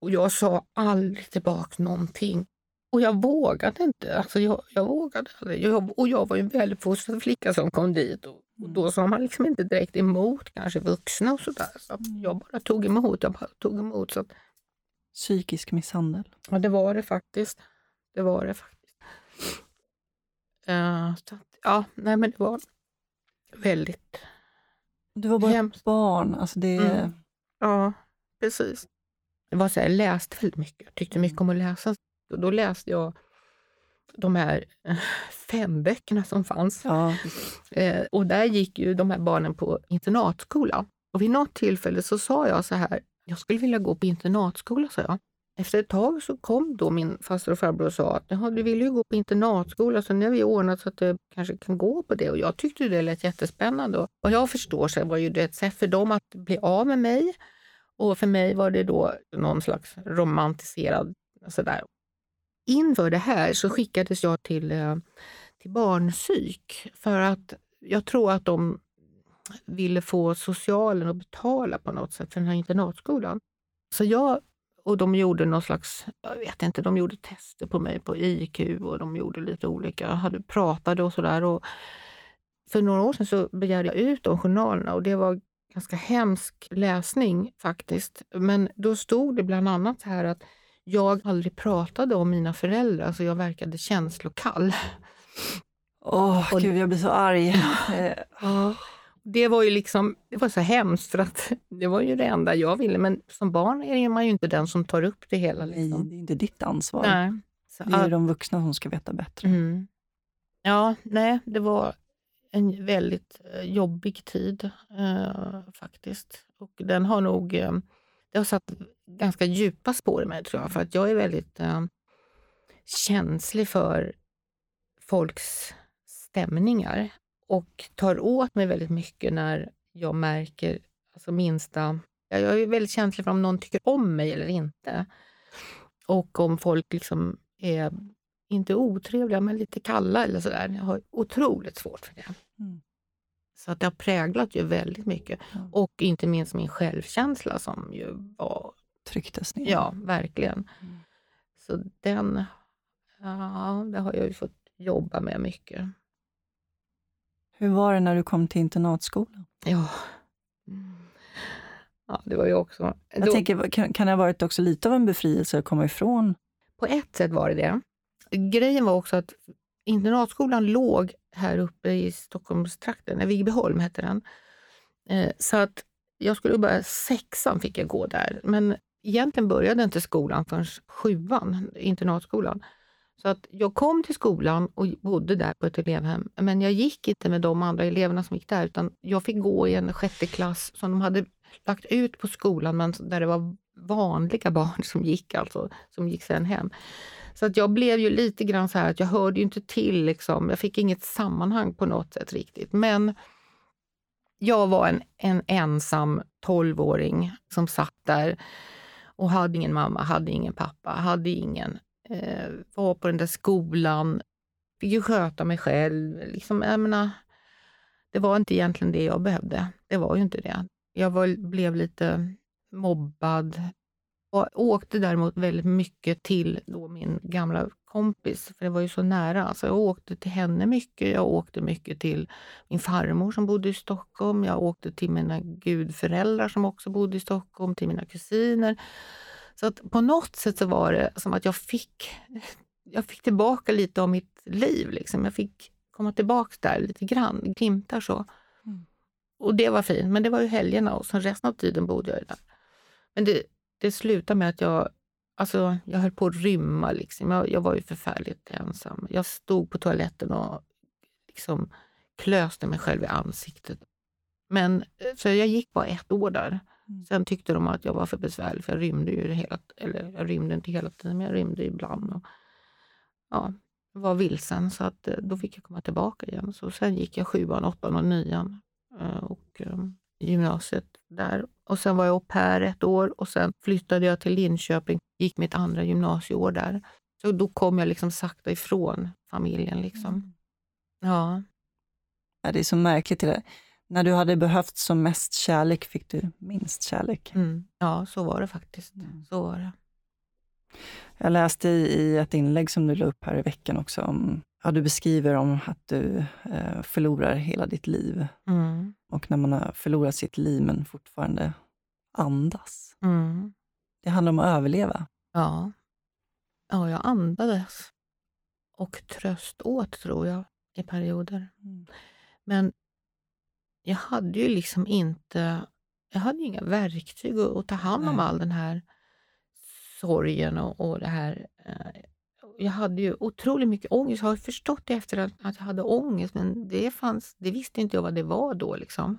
Och jag sa aldrig tillbaka någonting. Och jag vågade inte. Alltså jag, jag vågade aldrig. Jag, och jag var ju en väluppfostrad flicka som kom dit. Och, och då sa man liksom inte direkt emot kanske vuxna och sådär. Så mm. jag bara tog emot. Jag bara tog emot så att, Psykisk misshandel? Ja, det var det faktiskt. Det var det faktiskt. Uh, så, ja, nej men det var väldigt Du var bara hemskt. ett barn. Alltså det... Mm. Ja, precis. Det var så här, jag läste väldigt mycket. Jag tyckte mycket om att läsa. Och då läste jag de här eh, fem böckerna som fanns. Ja. Eh, och där gick ju de här barnen på internatskola. Och vid något tillfälle så sa jag så här, jag skulle vilja gå på internatskola, sa jag. Efter ett tag så kom då min faster och farbror och sa att du vill ju gå på internatskola, så nu har vi ordnat så att du kanske kan gå på det. Och jag tyckte det lät jättespännande. Och vad jag förstår så var ju det ett sätt för dem att bli av med mig. Och för mig var det då någon slags romantiserad alltså sådär, inför det här så skickades jag till, eh, till barnpsyk för att jag tror att de ville få socialen att betala på något sätt för den här internatskolan. Så jag, och de gjorde någon slags, jag vet inte, de gjorde tester på mig på IQ och de gjorde lite olika, hade pratade och sådär. För några år sedan så begärde jag ut de journalerna och det var ganska hemsk läsning faktiskt. Men då stod det bland annat här att jag aldrig pratade om mina föräldrar, så jag verkade känslokall. Åh, oh, gud, jag blir så arg. ja, det var ju liksom, det var så hemskt för att det var ju det enda jag ville. Men som barn är man ju inte den som tar upp det hela. Liksom. Nej, det är inte ditt ansvar. Nej. Så, det är att, de vuxna som ska veta bättre. Mm. Ja, nej, det var en väldigt eh, jobbig tid eh, faktiskt. Och den har nog eh, det har satt ganska djupa spår i mig tror jag, för att jag är väldigt eh, känslig för folks stämningar och tar åt mig väldigt mycket när jag märker alltså minsta... Jag är väldigt känslig för om någon tycker om mig eller inte. Och om folk liksom är, inte otrevliga, men lite kalla eller sådär. Jag har otroligt svårt för det. Mm. Så att det har präglat ju väldigt mycket. Ja. Och inte minst min självkänsla som ju var... Trycktes ner. Ja, verkligen. Mm. Så den ja, det har jag ju fått jobba med mycket. Hur var det när du kom till internatskolan? Ja, ja det var ju också... Jag då, tänker, kan, kan det ha varit också lite av en befrielse att komma ifrån? På ett sätt var det det. Grejen var också att internatskolan låg här uppe i Stockholmstrakten, Viggbyholm hette den. Eh, så att jag skulle börja sexan fick jag gå där, men egentligen började inte skolan förrän sjuan, internatskolan. Så att jag kom till skolan och bodde där på ett elevhem, men jag gick inte med de andra eleverna som gick där, utan jag fick gå i en sjätte klass som de hade lagt ut på skolan, men där det var vanliga barn som gick, alltså, som gick sen hem. Så att jag blev ju lite grann så här att jag hörde ju inte till, liksom. jag fick inget sammanhang på något sätt riktigt. Men jag var en, en ensam tolvåring som satt där och hade ingen mamma, hade ingen pappa, hade ingen eh, var på den där skolan, fick ju sköta mig själv. Liksom, jag menar, det var inte egentligen det jag behövde. Det var ju inte det. Jag var, blev lite mobbad. Och åkte däremot väldigt mycket till då min gamla kompis, för det var ju så nära. Så jag åkte till henne mycket. Jag åkte mycket till min farmor som bodde i Stockholm. Jag åkte till mina gudföräldrar som också bodde i Stockholm, till mina kusiner. Så att på något sätt så var det som att jag fick, jag fick tillbaka lite av mitt liv. Liksom. Jag fick komma tillbaka där lite grann, glimtar så. Mm. Och det var fint, men det var ju helgerna och sen resten av tiden bodde jag där. Men det, det slutade med att jag, alltså, jag höll på att rymma. Liksom. Jag, jag var ju förfärligt ensam. Jag stod på toaletten och liksom klöste mig själv i ansiktet. Men, så jag gick bara ett år där. Mm. Sen tyckte de att jag var för besvärlig, för jag rymde ju hela, eller jag rymde inte hela tiden, men jag rymde ibland. Och, ja, var vilsen, så att, eh, då fick jag komma tillbaka igen. Så sen gick jag sjuan, åttan och nian eh, och um, gymnasiet där. Och sen var jag au pair ett år och sen flyttade jag till Linköping, gick mitt andra gymnasieår där. Så då kom jag liksom sakta ifrån familjen. Liksom. Mm. Ja. ja. Det är så märkligt. Det när du hade behövt som mest kärlek fick du minst kärlek. Mm. Ja, så var det faktiskt. Mm. Så var det. Jag läste i ett inlägg som du la upp här i veckan också, om, ja, du beskriver om att du eh, förlorar hela ditt liv. Mm. Och när man har förlorat sitt liv men fortfarande andas. Mm. Det handlar om att överleva. Ja. Ja, jag andades. Och tröst åt, tror jag, i perioder. Mm. Men jag hade ju liksom inte... Jag hade inga verktyg att, att ta hand om Nej. all den här sorgen och, och det här. Eh, jag hade ju otroligt mycket ångest. Jag har förstått det efter att, jag hade ångest, men det, fanns, det visste inte jag vad det var då. Liksom.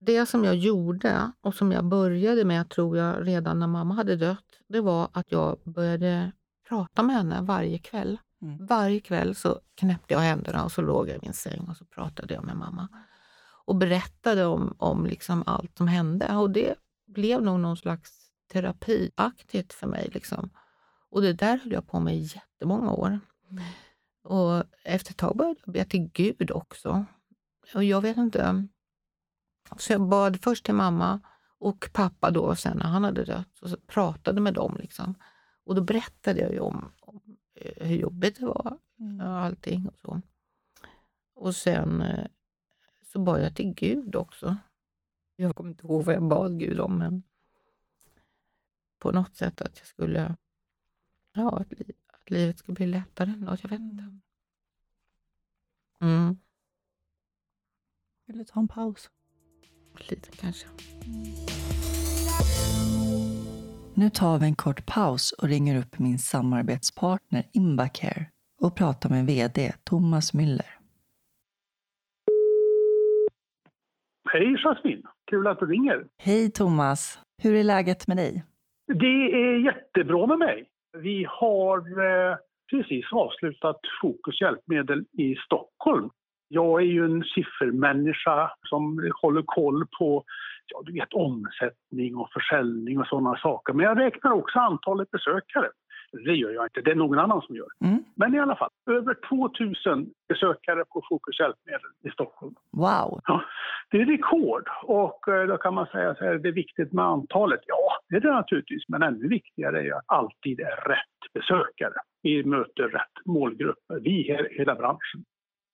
Det som jag gjorde och som jag började med, tror jag, redan när mamma hade dött, det var att jag började prata med henne varje kväll. Mm. Varje kväll så knäppte jag händerna och så låg jag i min säng och så pratade jag med mamma. Och berättade om, om liksom allt som hände. Och det blev nog någon slags terapiaktigt för mig. Liksom. Och det där höll jag på med i jättemånga år. Mm. Och efter ett tag började jag be till Gud också. Och jag vet inte. Så jag bad först till mamma och pappa då, sen när han hade dött, och så pratade med dem. Liksom. Och då berättade jag ju om, om eh, hur jobbigt det var, mm. allting och så. Och sen eh, så bad jag till Gud också. Jag kommer inte ihåg vad jag bad Gud om, men på något sätt att jag skulle, ja, att, li att livet skulle bli lättare. Något, jag vet inte. Mm. mm. Vill du ta en paus? Lite kanske. Nu tar vi en kort paus och ringer upp min samarbetspartner Imbacare och pratar med VD Thomas Müller. Hej Jasmin, kul att du ringer. Hej Thomas, hur är läget med dig? Det är jättebra med mig. Vi har eh, precis avslutat Fokus hjälpmedel i Stockholm. Jag är ju en siffermänniska som håller koll på ja, du vet, omsättning och försäljning och sådana saker. Men jag räknar också antalet besökare. Det gör jag inte, det är någon annan som gör. Mm. Men i alla fall, över 2000 besökare på Fokus hjälpmedel i Stockholm. Wow! Ja, det är rekord och eh, då kan man säga att det är viktigt med antalet. Ja, det är det naturligtvis, men ännu viktigare är att alltid är rätt besökare. Vi möter rätt målgrupper, vi är hela branschen.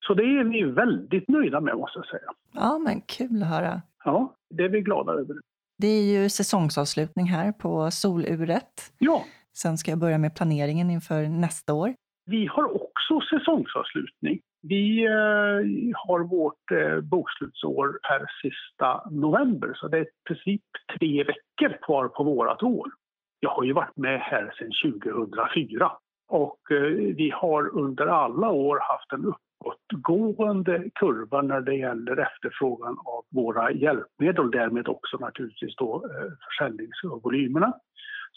Så det är vi väldigt nöjda med måste jag säga. Ja, men kul att höra. Ja, det är vi glada över. Det är ju säsongsavslutning här på soluret. Ja. Sen ska jag börja med planeringen inför nästa år. Vi har också säsongsavslutning. Vi eh, har vårt eh, bokslutsår per sista november så det är i princip tre veckor kvar på vårt år. Jag har ju varit med här sedan 2004 och eh, vi har under alla år haft en uppåtgående kurva när det gäller efterfrågan av våra hjälpmedel och därmed också naturligtvis då eh, försäljningsvolymerna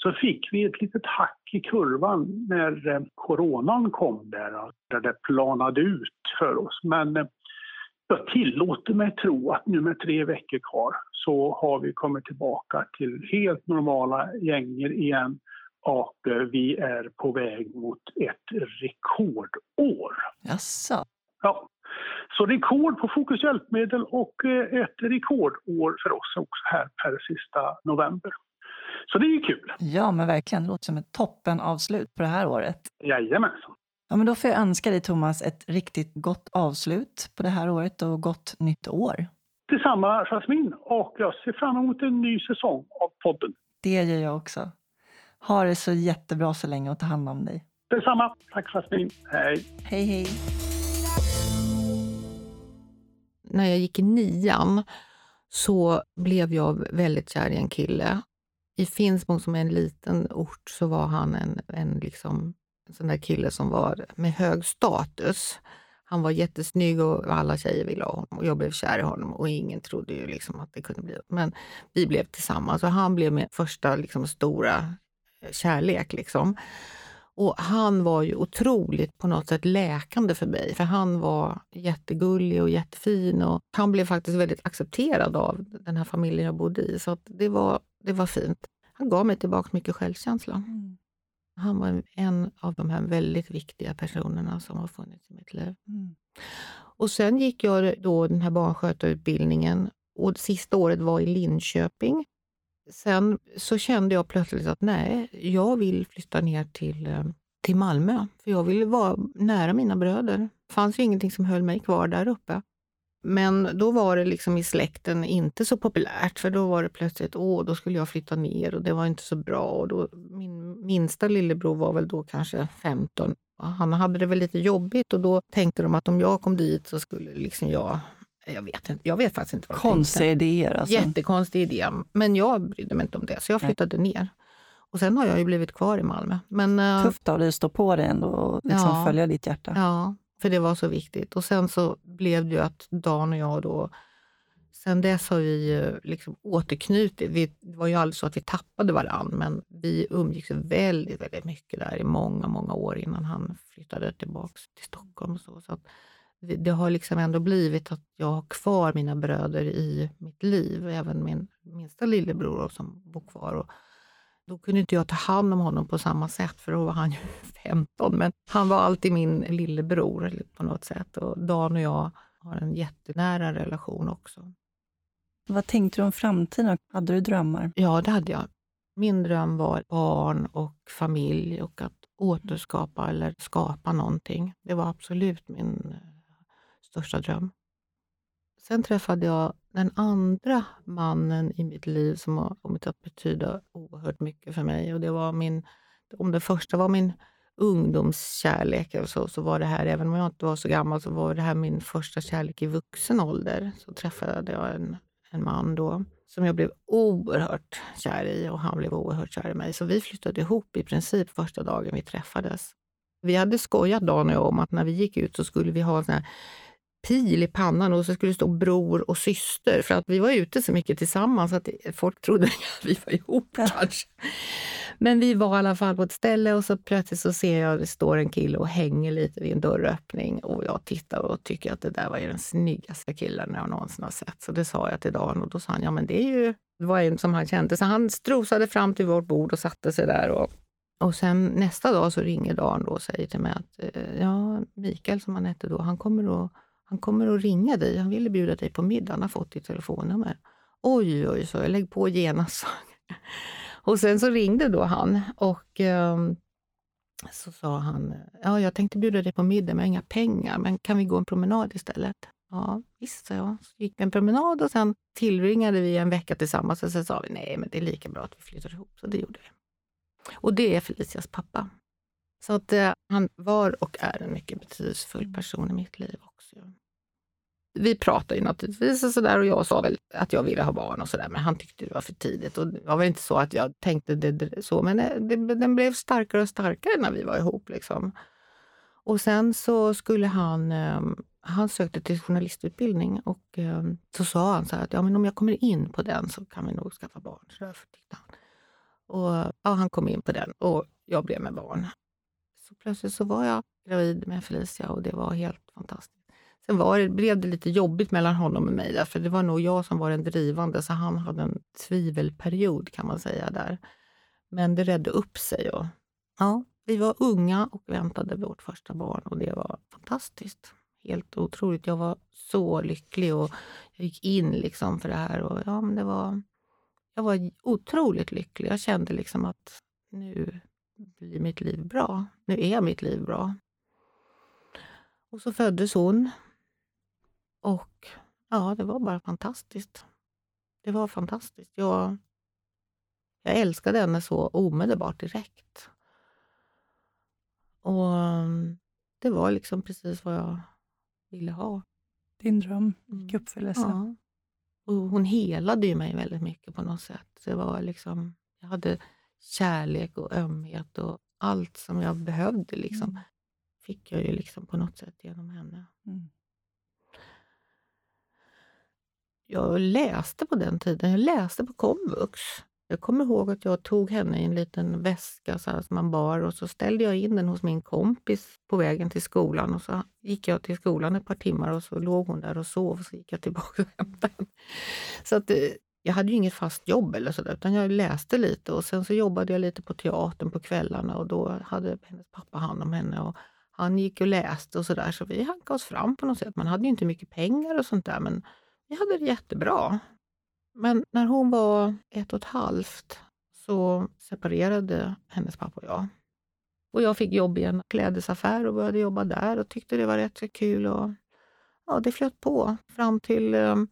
så fick vi ett litet hack i kurvan när eh, coronan kom där, där det planade ut för oss. Men eh, jag tillåter mig tro att nu med tre veckor kvar så har vi kommit tillbaka till helt normala gänger igen och vi är på väg mot ett rekordår. Jaså? Ja. Så rekord på Fokus hjälpmedel och ett rekordår för oss också här per sista november. Så det är ju kul. Ja, men verkligen. Det låter som ett toppenavslut på det här året. Jajamensan. Ja, men då får jag önska dig, Thomas, ett riktigt gott avslut på det här året och gott nytt år. Detsamma, Jasmin. Och jag ser fram emot en ny säsong av podden. Det gör jag också. Ha det så jättebra så länge och ta hand om dig. Detsamma. Tack Jasmin. Hej. Hej, hej. När jag gick i nian så blev jag väldigt kär i en kille. I Finspång, som är en liten ort, så var han en, en, liksom, en sån där kille som var med hög status. Han var jättesnygg och alla tjejer ville ha honom och jag blev kär i honom och ingen trodde ju liksom att det kunde bli. Men vi blev tillsammans och han blev min första liksom stora eh, kärlek. Liksom. Och han var ju otroligt på något sätt läkande för mig, för han var jättegullig och jättefin och han blev faktiskt väldigt accepterad av den här familjen jag bodde i. Så det, var, det var fint. Han gav mig tillbaka mycket självkänsla. Mm. Han var en av de här väldigt viktiga personerna som har funnits i mitt liv. Mm. Och sen gick jag då den här barnskötarutbildningen och sista året var i Linköping. Sen så kände jag plötsligt att nej, jag vill flytta ner till, eh, till Malmö. För jag ville vara nära mina bröder. Det fanns ju ingenting som höll mig kvar där uppe. Men då var det liksom i släkten inte så populärt, för då var det plötsligt, åh, då skulle jag flytta ner och det var inte så bra. Och då, min minsta lillebror var väl då kanske 15. Han hade det väl lite jobbigt och då tänkte de att om jag kom dit så skulle liksom jag jag vet, inte, jag vet faktiskt inte vad Konstiga idéer alltså. Jättekonstig idé. Men jag brydde mig inte om det, så jag flyttade Nej. ner. Och sen har jag ju blivit kvar i Malmö. Men, eh, Tufft av dig att stå på dig ändå och liksom ja, följa ditt hjärta. Ja, för det var så viktigt. Och sen så blev det ju att Dan och jag då, sen dess har vi liksom återknutit. Vi, det var ju aldrig så att vi tappade varandra, men vi umgicks väldigt, väldigt mycket där i många, många år innan han flyttade tillbaka till Stockholm. Och så. så det har liksom ändå blivit att jag har kvar mina bröder i mitt liv, även min minsta lillebror som bor kvar. Och då kunde inte jag ta hand om honom på samma sätt, för då var han ju 15. Men han var alltid min lillebror på något sätt. Och Dan och jag har en jättenära relation också. Vad tänkte du om framtiden? Hade du drömmar? Ja, det hade jag. Min dröm var barn och familj och att återskapa eller skapa någonting. Det var absolut min största dröm. Sen träffade jag den andra mannen i mitt liv som har kommit att betyda oerhört mycket för mig. Och det var min, om den första var min ungdomskärlek så, så var det här, även om jag inte var så gammal, så var det här min första kärlek i vuxen ålder. Så träffade jag en, en man då som jag blev oerhört kär i och han blev oerhört kär i mig. Så vi flyttade ihop i princip första dagen vi träffades. Vi hade skojat Dan och jag om att när vi gick ut så skulle vi ha en sån här pil i pannan och så skulle det stå bror och syster. För att vi var ute så mycket tillsammans att folk trodde att vi var ihop kanske. Men vi var i alla fall på ett ställe och så plötsligt så ser jag att det står en kille och hänger lite vid en dörröppning och jag tittar och tycker att det där var den snyggaste killen jag någonsin har sett. Så det sa jag till Dan och då sa han, ja men det är ju, det var en som han kände. Så han strosade fram till vårt bord och satte sig där och och sen nästa dag så ringer Dan och säger till mig att eh, ja, Mikael som han hette då, han kommer att han kommer att ringa dig. Han ville bjuda dig på middag. Han har fått ditt telefonnummer. Oj, oj, så jag. Lägg på genast. och sen så ringde då han och um, så sa han, ja, jag tänkte bjuda dig på middag, men jag har inga pengar. Men kan vi gå en promenad istället? Ja, visst, sa jag. Så gick vi en promenad och sen tillbringade vi en vecka tillsammans. Och sen sa vi, nej, men det är lika bra att vi flyttar ihop. Så det gjorde vi. Och det är Felicias pappa. Så att eh, han var och är en mycket betydelsefull person i mitt liv också vi pratade ju naturligtvis och, sådär och jag sa väl att jag ville ha barn och sådär, men han tyckte det var för tidigt. Och det var väl inte så att jag tänkte det så, men eh, det, den blev starkare och starkare när vi var ihop. Liksom. Och sen så skulle han, ehm, han sökte till journalistutbildning och ehm, så sa han så att ja, men om jag kommer in på den så kan vi nog skaffa barn. Så därför tyckte han. Och ja, han kom in på den och jag blev med barn. Så plötsligt så var jag gravid med Felicia och det var helt fantastiskt. Sen var det, blev det lite jobbigt mellan honom och mig, för det var nog jag som var den drivande, så han hade en tvivelperiod kan man säga där. Men det redde upp sig. Och, ja, vi var unga och väntade vårt första barn och det var fantastiskt. Helt otroligt. Jag var så lycklig och jag gick in liksom för det här. Och ja, men det var, jag var otroligt lycklig. Jag kände liksom att nu blir mitt liv bra. Nu är mitt liv bra. Och så föddes hon. Och ja, det var bara fantastiskt. Det var fantastiskt. Jag, jag älskade henne så omedelbart direkt. Och det var liksom precis vad jag ville ha. Din dröm gick i mm. uppfyllelse. Ja. Och hon helade ju mig väldigt mycket på något sätt. Det var liksom, jag hade kärlek och ömhet och allt som jag behövde liksom, mm. fick jag ju liksom på något sätt genom henne. Mm. Jag läste på den tiden, jag läste på komvux. Jag kommer ihåg att jag tog henne i en liten väska så här, som man bar och så ställde jag in den hos min kompis på vägen till skolan. Och Så gick jag till skolan ett par timmar och så låg hon där och sov och så gick jag tillbaka och hämtade henne. Så att, eh, jag hade ju inget fast jobb eller sådär utan jag läste lite och sen så jobbade jag lite på teatern på kvällarna och då hade hennes pappa hand om henne. Och han gick och läste och sådär, så vi hankade oss fram på något sätt. Man hade ju inte mycket pengar och sånt där, men vi hade det jättebra. Men när hon var ett och ett halvt så separerade hennes pappa och jag. Och jag fick jobb i en klädesaffär och började jobba där och tyckte det var rätt så kul. Och, ja, det flöt på fram till um,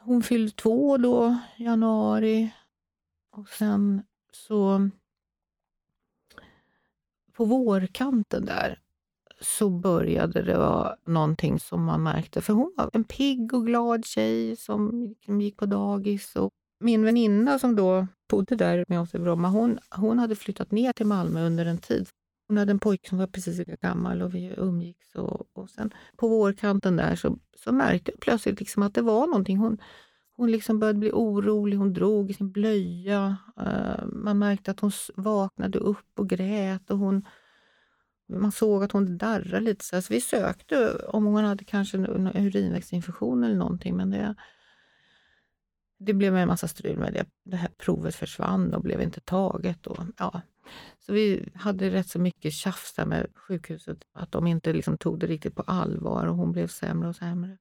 hon fyllde två då, januari. Och sen så på vårkanten där så började det vara någonting som man märkte. För hon var en pigg och glad tjej som liksom gick på dagis. Och min väninna som då bodde där med oss i Bromma, hon, hon hade flyttat ner till Malmö under en tid. Hon hade en pojke som var precis lika gammal och vi umgicks. Och, och sen på vårkanten där så, så märkte jag plötsligt liksom att det var någonting. Hon, hon liksom började bli orolig, hon drog i sin blöja. Eh, man märkte att hon vaknade upp och grät. och hon man såg att hon darrade lite. Så, vi sökte om hon hade kanske en urinvägsinfektion eller någonting, men det, det blev en massa strul med det. Det här provet försvann och blev inte taget. Och, ja. Så vi hade rätt så mycket tjafs där med sjukhuset, att de inte liksom tog det riktigt på allvar och hon blev sämre och sämre.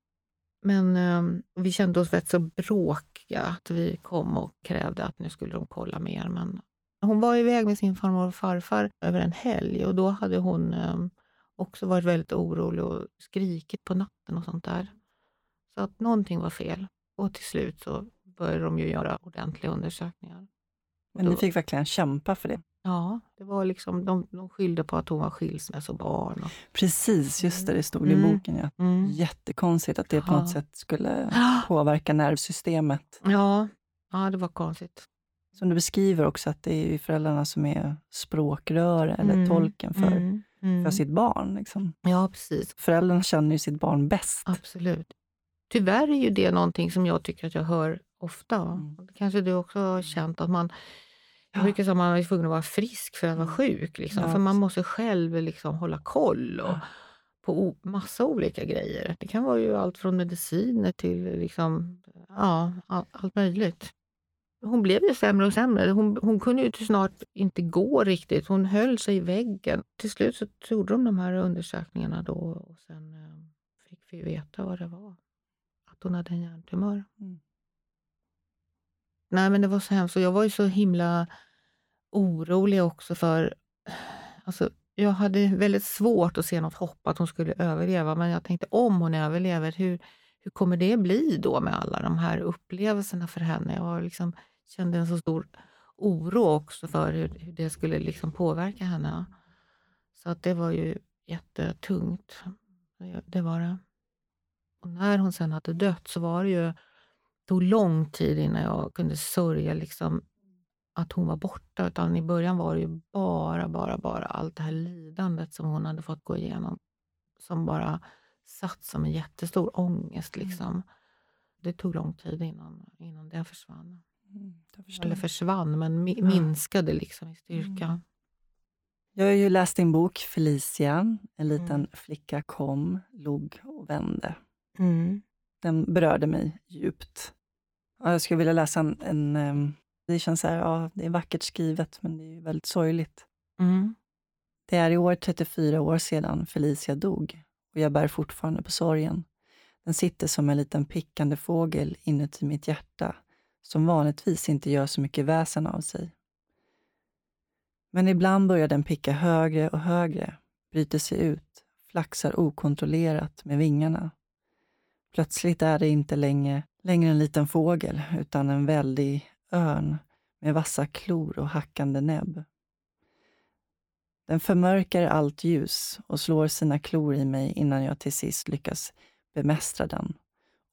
Men eh, vi kände oss rätt så bråkiga, att vi kom och krävde att nu skulle de kolla mer. Men hon var iväg med sin farmor och farfar över en helg och då hade hon eh, också varit väldigt orolig och skrikit på natten och sånt där. Så att någonting var fel. Och till slut så började de ju göra ordentliga undersökningar. Men ni fick verkligen kämpa för det? Ja, det var liksom, de, de skyllde på att hon var skilsmässobarn. Och... Precis, just det, det stod mm. i boken. Ja. Mm. Jättekonstigt att det på något sätt skulle påverka nervsystemet. Ja, ja, det var konstigt. Som du beskriver också, att det är föräldrarna som är språkrör eller mm. tolken för, mm. Mm. för sitt barn. Liksom. Ja, precis. Föräldrarna känner ju sitt barn bäst. Absolut. Tyvärr är ju det någonting som jag tycker att jag hör ofta. Mm. Kanske du också har känt att man jag brukar säga att man är tvungen att vara frisk för att vara mm. sjuk. Liksom. Ja, för man måste själv liksom hålla koll och, på massa olika grejer. Det kan vara ju allt från mediciner till liksom, ja, allt möjligt hon blev ju sämre och sämre. Hon, hon kunde ju snart inte gå riktigt. Hon höll sig i väggen. Till slut så gjorde de de här undersökningarna då och sen eh, fick vi veta vad det var. Att hon hade en hjärntumör. Mm. Nej men det var så hemskt. jag var ju så himla orolig också för... Alltså, jag hade väldigt svårt att se något hopp att hon skulle överleva. Men jag tänkte om hon överlever, hur, hur kommer det bli då med alla de här upplevelserna för henne? Jag var liksom kände en så stor oro också för hur, hur det skulle liksom påverka henne. Så att det var ju jättetungt. Det var det. Och när hon sen hade dött så var det ju, tog lång tid innan jag kunde sörja liksom att hon var borta. Utan I början var det ju bara, bara, bara allt det här lidandet som hon hade fått gå igenom. Som bara satt som en jättestor ångest. Mm. Liksom. Det tog lång tid innan, innan det försvann. Mm, Eller försvann, men mi minskade liksom i styrka. Mm. Jag har ju läst din bok Felicia. En liten mm. flicka kom, log och vände. Mm. Den berörde mig djupt. Jag skulle vilja läsa en, en, Det känns så här, ja, det är vackert skrivet, men det är väldigt sorgligt. Mm. Det är i år 34 år sedan Felicia dog och jag bär fortfarande på sorgen. Den sitter som en liten pickande fågel inuti mitt hjärta som vanligtvis inte gör så mycket väsen av sig. Men ibland börjar den picka högre och högre, bryter sig ut, flaxar okontrollerat med vingarna. Plötsligt är det inte längre, längre en liten fågel, utan en väldig örn med vassa klor och hackande näbb. Den förmörkar allt ljus och slår sina klor i mig innan jag till sist lyckas bemästra den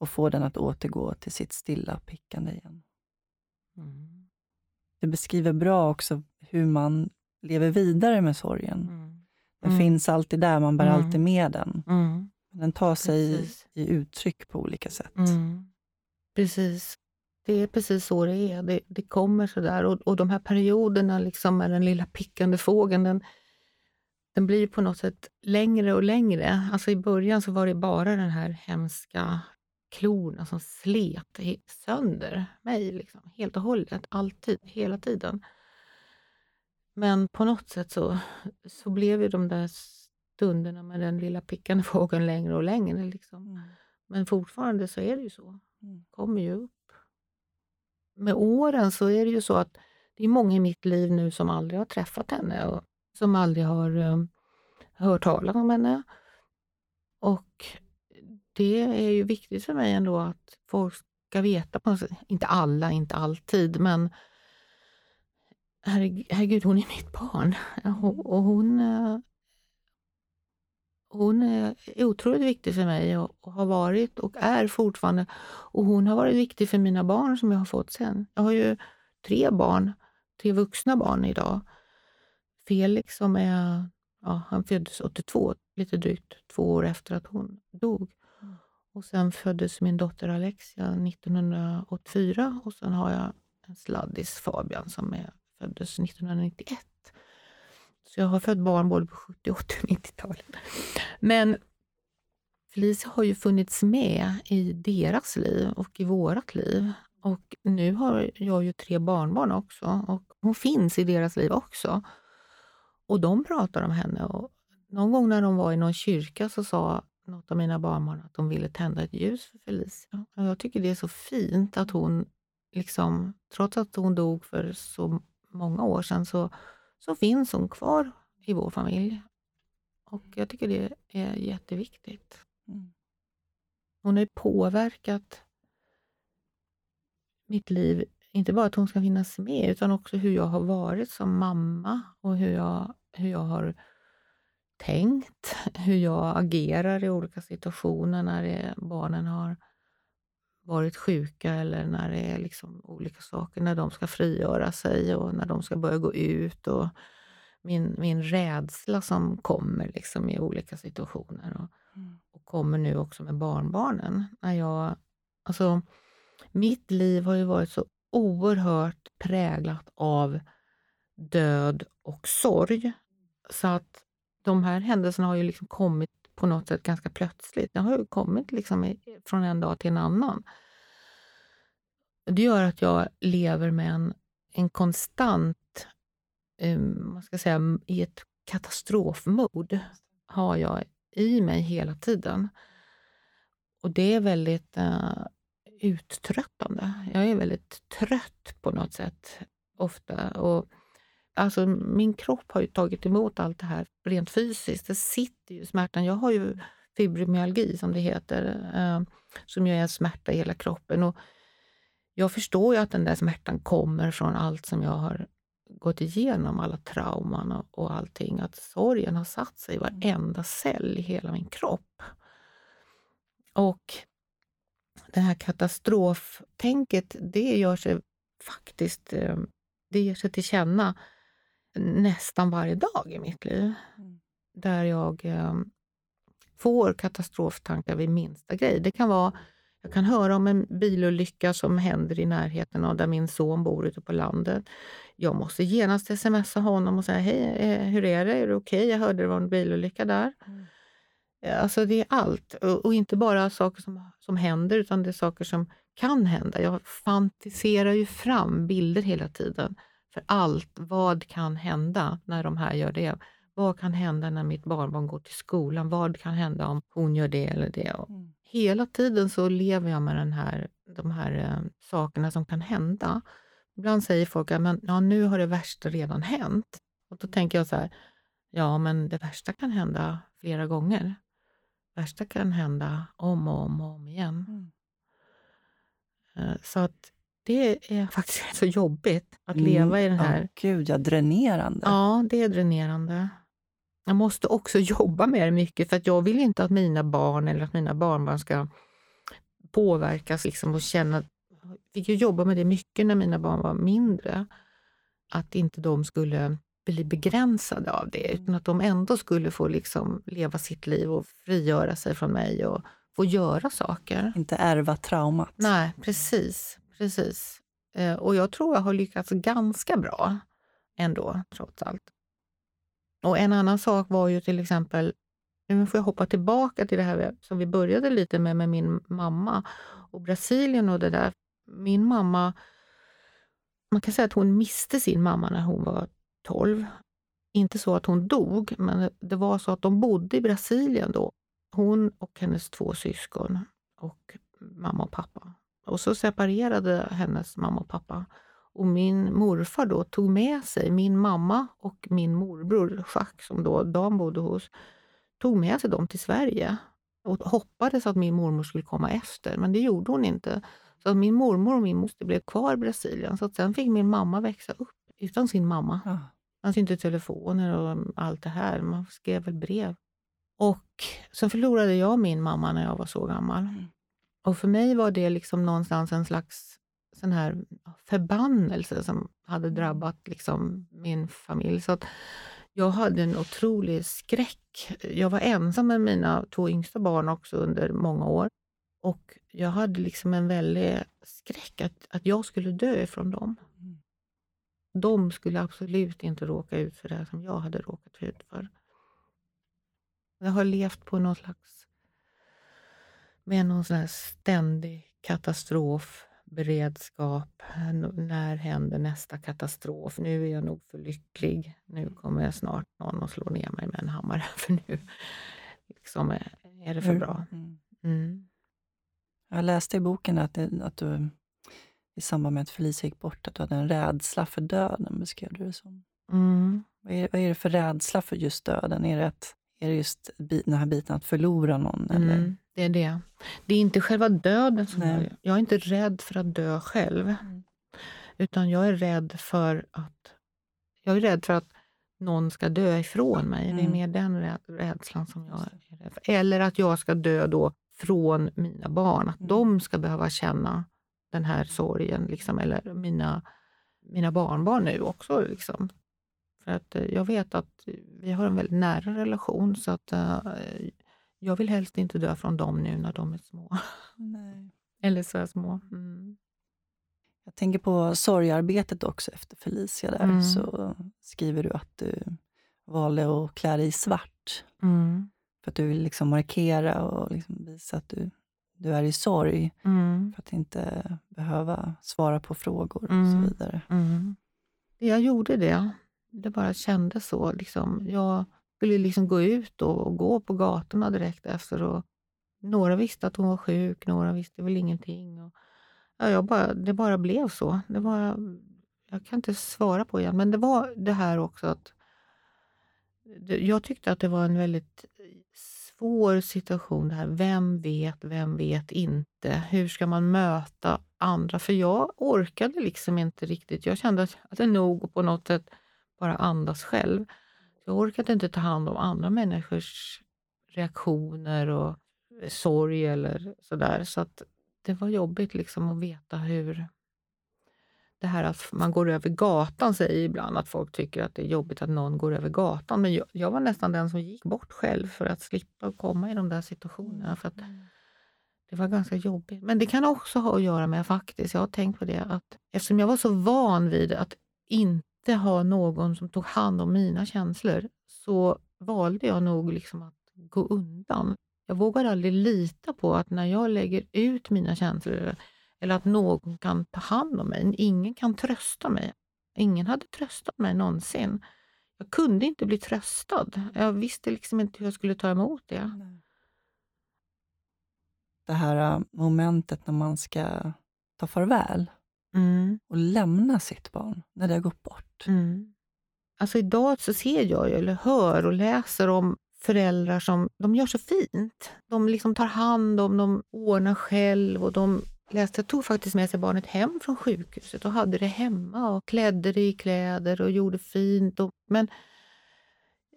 och få den att återgå till sitt stilla pickande igen. Mm. Det beskriver bra också hur man lever vidare med sorgen. Mm. Den mm. finns alltid där, man bär mm. alltid med den. Mm. Den tar sig i uttryck på olika sätt. Mm. Precis. Det är precis så det är. Det, det kommer sådär. Och, och de här perioderna liksom med den lilla pickande fågeln, den, den blir på något sätt längre och längre. Alltså I början så var det bara den här hemska klorna som slet sönder mig liksom, helt och hållet, alltid, hela tiden. Men på något sätt så, så blev ju de där stunderna med den lilla pickande fågeln längre och längre. Liksom. Mm. Men fortfarande så är det ju så. Mm. kommer ju upp. Med åren så är det ju så att det är många i mitt liv nu som aldrig har träffat henne och som aldrig har um, hört talas om henne. Och det är ju viktigt för mig ändå att folk ska veta, på inte alla, inte alltid, men herregud, hon är mitt barn. Och hon, eh, hon är otroligt viktig för mig och har varit och är fortfarande. Och hon har varit viktig för mina barn som jag har fått sen. Jag har ju tre barn, tre vuxna barn idag. Felix som är, ja, han föddes 82, lite drygt två år efter att hon dog. Och sen föddes min dotter Alexia 1984 och sen har jag en sladdis, Fabian, som är, föddes 1991. Så jag har fött barn både på 70, 80 och 90-talet. Men Felicia har ju funnits med i deras liv och i vårat liv. Och nu har jag ju tre barnbarn också och hon finns i deras liv också. Och de pratar om henne. Och någon gång när de var i någon kyrka så sa något av mina barnbarn att de ville tända ett ljus för Felicia. Och jag tycker det är så fint att hon, liksom, trots att hon dog för så många år sedan, så, så finns hon kvar i vår familj. Och jag tycker det är jätteviktigt. Mm. Hon har påverkat mitt liv, inte bara att hon ska finnas med, utan också hur jag har varit som mamma och hur jag, hur jag har tänkt, hur jag agerar i olika situationer när det, barnen har varit sjuka eller när det är liksom olika saker, när de ska frigöra sig och när de ska börja gå ut. och Min, min rädsla som kommer liksom i olika situationer och, mm. och kommer nu också med barnbarnen. När jag, alltså, mitt liv har ju varit så oerhört präglat av död och sorg. Så att de här händelserna har ju liksom kommit på något sätt ganska plötsligt. Det har ju kommit liksom från en dag till en annan. Det gör att jag lever med en, en konstant, um, vad ska jag säga, i ett katastrofmod har jag i mig hela tiden. Och det är väldigt uh, uttröttande. Jag är väldigt trött på något sätt ofta. Och Alltså min kropp har ju tagit emot allt det här rent fysiskt. Det sitter ju smärtan. Jag har ju fibromyalgi som det heter, eh, som ju är en smärta i hela kroppen. Och jag förstår ju att den där smärtan kommer från allt som jag har gått igenom, alla trauman och, och allting. Att sorgen har satt sig i varenda cell i hela min kropp. Och det här katastroftänket, det gör sig faktiskt eh, det ger sig till känna nästan varje dag i mitt liv. Mm. Där jag eh, får katastroftankar vid minsta grej. Det kan vara, jag kan höra om en bilolycka som händer i närheten av där min son bor ute på landet. Jag måste genast smsa honom och säga, hej, eh, hur är det? Är det okej? Okay? Jag hörde det var en bilolycka där. Mm. Eh, alltså det är allt. Och, och, inte bara saker som, som händer, utan det är saker som kan hända. Jag fantiserar ju fram bilder hela tiden för allt. Vad kan hända när de här gör det? Vad kan hända när mitt barnbarn går till skolan? Vad kan hända om hon gör det eller det? Mm. Hela tiden så lever jag med den här, de här äh, sakerna som kan hända. Ibland säger folk att ja, nu har det värsta redan hänt. Och Då tänker jag så här, ja men det värsta kan hända flera gånger. Det värsta kan hända om och om och om igen. Mm. Äh, så att det är faktiskt så jobbigt att mm. leva i den här... Oh, Gud, ja, dränerande. Ja, det är dränerande. Jag måste också jobba med det mycket för att jag vill inte att mina barn eller att mina barnbarn ska påverkas liksom och känna... Jag fick ju jobba med det mycket när mina barn var mindre. Att inte de skulle bli begränsade av det, utan att de ändå skulle få liksom leva sitt liv och frigöra sig från mig och få göra saker. Inte ärva traumat. Nej, precis precis. Eh, och jag tror jag har lyckats ganska bra ändå, trots allt. Och en annan sak var ju till exempel, nu får jag hoppa tillbaka till det här som vi började lite med, med min mamma och Brasilien och det där. Min mamma, man kan säga att hon miste sin mamma när hon var 12. Inte så att hon dog, men det var så att de bodde i Brasilien då. Hon och hennes två syskon och mamma och pappa. Och så separerade hennes mamma och pappa. Och min morfar då tog med sig min mamma och min morbror Jacques, som då Dan bodde hos, tog med sig dem till Sverige och hoppades att min mormor skulle komma efter, men det gjorde hon inte. Så min mormor och min moster blev kvar i Brasilien. Så att sen fick min mamma växa upp utan sin mamma. Ja. Det fanns inte telefoner och allt det här. Man skrev väl brev. Och sen förlorade jag min mamma när jag var så gammal. Mm. Och för mig var det liksom någonstans en slags sån här förbannelse som hade mm. drabbat liksom min familj. Så att jag hade en otrolig skräck. Jag var ensam med mina två yngsta barn också under många år. Och jag hade liksom en väldig skräck att, att jag skulle dö ifrån dem. Mm. De skulle absolut inte råka ut för det som jag hade råkat ut för. Jag har levt på någon slags med någon sån ständig katastrof beredskap. När händer nästa katastrof? Nu är jag nog för lycklig. Nu kommer jag snart någon att slå ner mig med en hammare, för nu liksom är det för bra. Mm. mm. Jag läste i boken att, det, att du i samband med att Felicia gick bort, att du hade en rädsla för döden, beskrev du det som. Mm. Vad, är, vad är det för rädsla för just döden? Är det, att, är det just den här biten att förlora någon? Eller? Mm. Det är det. Det är inte själva döden som jag, jag är inte rädd för att dö själv. Mm. Utan jag är rädd för att jag är rädd för att någon ska dö ifrån mig. Mm. Det är mm. mer den rädslan som jag är rädd för. Eller att jag ska dö då från mina barn. Att mm. de ska behöva känna den här sorgen. Liksom, eller mina, mina barnbarn nu också. Liksom. För att eh, jag vet att vi har en väldigt nära relation. så att uh, jag vill helst inte dö från dem nu när de är små. Nej. Eller så små. Mm. Jag tänker på sorgarbetet också efter Felicia. där, mm. Så skriver du att du valde att klä dig i svart. Mm. För att du vill liksom markera och liksom visa att du, du är i sorg. Mm. För att inte behöva svara på frågor och så mm. vidare. Mm. Jag gjorde det. Det bara kändes så. Liksom. Jag skulle liksom gå ut och gå på gatorna direkt efter. Och några visste att hon var sjuk, några visste väl ingenting. Och, ja, jag bara, det bara blev så. Det var, jag kan inte svara på igen, men det var det här också att jag tyckte att det var en väldigt svår situation det här. Vem vet, vem vet inte? Hur ska man möta andra? För jag orkade liksom inte riktigt. Jag kände att det nog på något sätt bara andas själv. Jag orkade inte ta hand om andra människors reaktioner och sorg eller sådär. Så att det var jobbigt liksom att veta hur... Det här att man går över gatan säger ibland att folk tycker att det är jobbigt att någon går över gatan. Men jag, jag var nästan den som gick bort själv för att slippa komma i de där situationerna. För att mm. det var ganska jobbigt. Men det kan också ha att göra med faktiskt, jag har tänkt på det, att eftersom jag var så van vid att inte inte ha någon som tog hand om mina känslor så valde jag nog liksom att gå undan. Jag vågar aldrig lita på att när jag lägger ut mina känslor Eller att någon kan ta hand om mig. Ingen kan trösta mig. Ingen hade tröstat mig någonsin. Jag kunde inte bli tröstad. Jag visste liksom inte hur jag skulle ta emot det. Det här äh, momentet när man ska ta farväl mm. och lämna sitt barn, när det har gått bort. Typ. Mm. Alltså idag så ser jag, eller hör och läser om föräldrar som de gör så fint. De liksom tar hand om, de ordnar själv och de läste, tog faktiskt med sig barnet hem från sjukhuset och hade det hemma och klädde det i kläder och gjorde fint. Och, men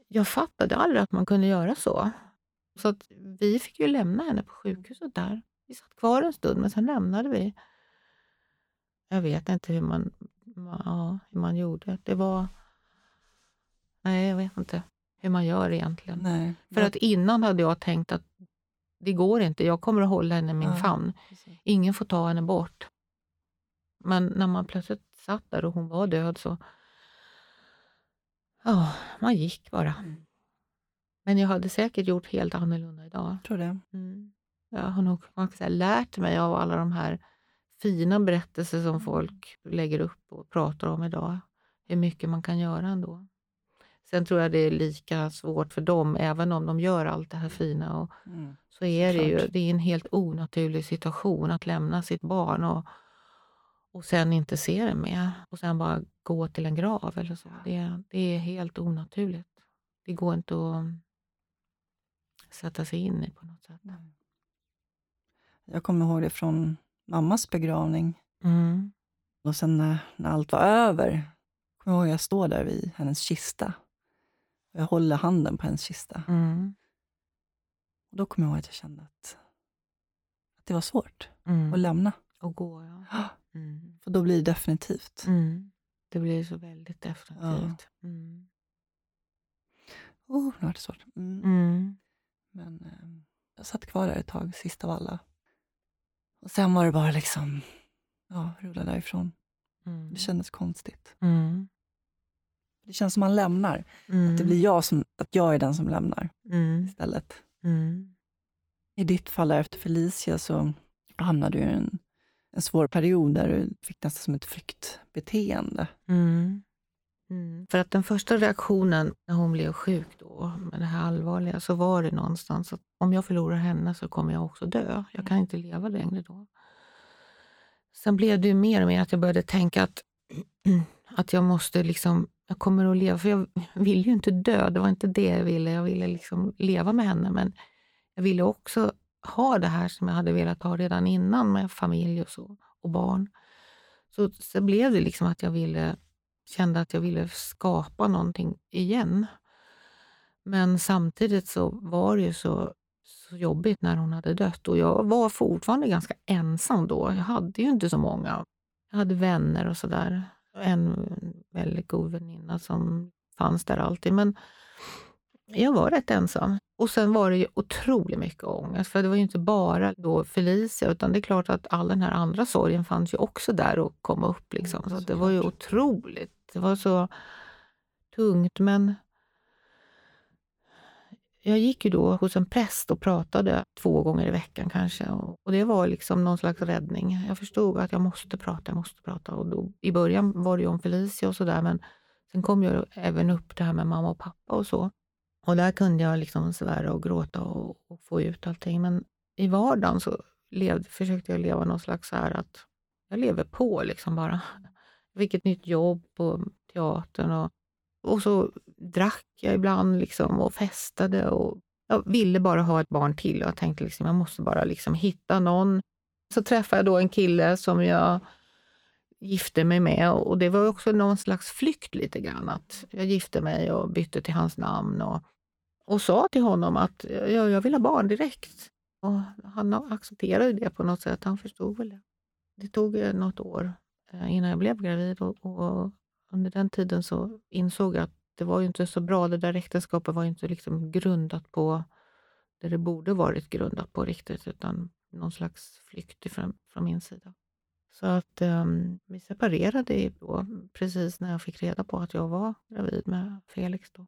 jag fattade aldrig att man kunde göra så. Så att vi fick ju lämna henne på sjukhuset där. Vi satt kvar en stund, men sen lämnade vi. Jag vet inte hur man, ja, hur man gjorde. Det var... Nej, jag vet inte hur man gör egentligen. Nej, För att innan hade jag tänkt att det går inte, jag kommer att hålla henne i min ja, famn. Precis. Ingen får ta henne bort. Men när man plötsligt satt där och hon var död så... Ja, man gick bara. Mm. Men jag hade säkert gjort helt annorlunda idag. Tror det. Mm. Jag har nog man kan säga, lärt mig av alla de här fina berättelser som folk lägger upp och pratar om idag. Hur mycket man kan göra ändå. Sen tror jag det är lika svårt för dem, även om de gör allt det här fina. Och, mm, så är det ju det är en helt onaturlig situation att lämna sitt barn och, och sen inte se det mer och sen bara gå till en grav eller så. Det, det är helt onaturligt. Det går inte att sätta sig in i på något sätt. Mm. Jag kommer ihåg det från mammas begravning. Mm. Och sen när, när allt var över, kommer jag ihåg jag står där vid hennes kista. Jag håller handen på hennes kista. Mm. Och då kommer jag ihåg att jag kände att, att det var svårt mm. att lämna. Och gå, ja. Mm. För då blir det definitivt. Mm. Det blir så väldigt definitivt. Ja. Mm. Oh, nu var det svårt. Mm. Men eh, jag satt kvar där ett tag, sist av alla. Och sen var det bara liksom, ja, rulla därifrån. Mm. Det kändes konstigt. Mm. Det känns som man lämnar. Mm. Att det blir jag som, att jag är den som lämnar mm. istället. Mm. I ditt fall efter Felicia så hamnade du i en, en svår period där du fick nästan som ett flyktbeteende. Mm. Mm. För att den första reaktionen när hon blev sjuk då, med det här allvarliga, så var det någonstans att om jag förlorar henne så kommer jag också dö. Jag kan inte leva längre då. Sen blev det mer och mer att jag började tänka att, att jag måste liksom jag kommer att leva, för jag vill ju inte dö, det var inte det jag ville. Jag ville liksom leva med henne, men jag ville också ha det här som jag hade velat ha redan innan med familj och så, och barn. Så, så blev det liksom att jag ville, kände att jag ville skapa någonting igen. Men samtidigt så var det ju så, så jobbigt när hon hade dött och jag var fortfarande ganska ensam då. Jag hade ju inte så många. Jag hade vänner och sådär en väldigt god väninna som fanns där alltid. Men jag var rätt ensam. Och sen var det ju otroligt mycket ångest. För det var ju inte bara då Felicia, utan det är klart att all den här andra sorgen fanns ju också där och kom upp. Liksom. Så det var ju otroligt. Det var så tungt. Men jag gick ju då hos en präst och pratade två gånger i veckan kanske. Och det var liksom någon slags räddning. Jag förstod att jag måste prata, jag måste prata. Och då, I början var det ju om Felicia och sådär, men sen kom ju även upp det här med mamma och pappa och så. Och där kunde jag liksom svära och gråta och, och få ut allting. Men i vardagen så levde, försökte jag leva någon slags så här att jag lever på liksom bara. Jag fick ett nytt jobb på teatern och och så drack jag ibland liksom och festade. Och jag ville bara ha ett barn till och jag tänkte liksom, jag måste bara liksom hitta någon. Så träffade jag då en kille som jag gifte mig med och det var också någon slags flykt lite grann. Att jag gifte mig och bytte till hans namn och, och sa till honom att jag, jag vill ha barn direkt. Och han accepterade det på något sätt, han förstod väl det. Det tog eh, något år eh, innan jag blev gravid och, och under den tiden så insåg jag att det var ju inte så bra. Det där äktenskapet var inte liksom grundat på det det borde varit grundat på riktigt, utan någon slags flykt ifrån, från min sida. Så att um, vi separerade då, precis när jag fick reda på att jag var gravid med Felix. Då.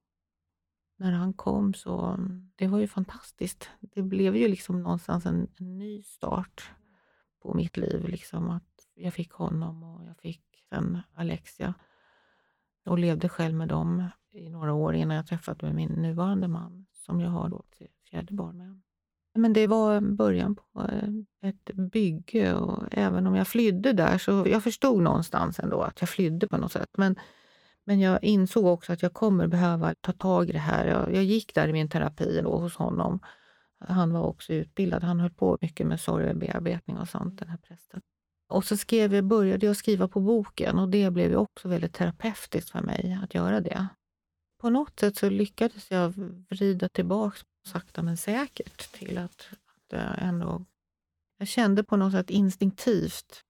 När han kom så, det var ju fantastiskt. Det blev ju liksom någonstans en, en ny start på mitt liv. Liksom, att jag fick honom och jag fick sen Alexia och levde själv med dem i några år innan jag träffade min nuvarande man som jag har då till fjärde barn med. Men det var början på eh, ett bygge och även om jag flydde där så jag förstod någonstans ändå att jag flydde på något sätt. Men, men jag insåg också att jag kommer behöva ta tag i det här. Jag, jag gick där i min terapi då, hos honom. Han var också utbildad. Han höll på mycket med sorgebearbetning och sånt, den här prästen. Och så skrev jag, började jag skriva på boken och det blev ju också väldigt terapeutiskt för mig att göra det. På något sätt så lyckades jag vrida tillbaka sakta men säkert till att, att ändå... Jag kände på något sätt instinktivt,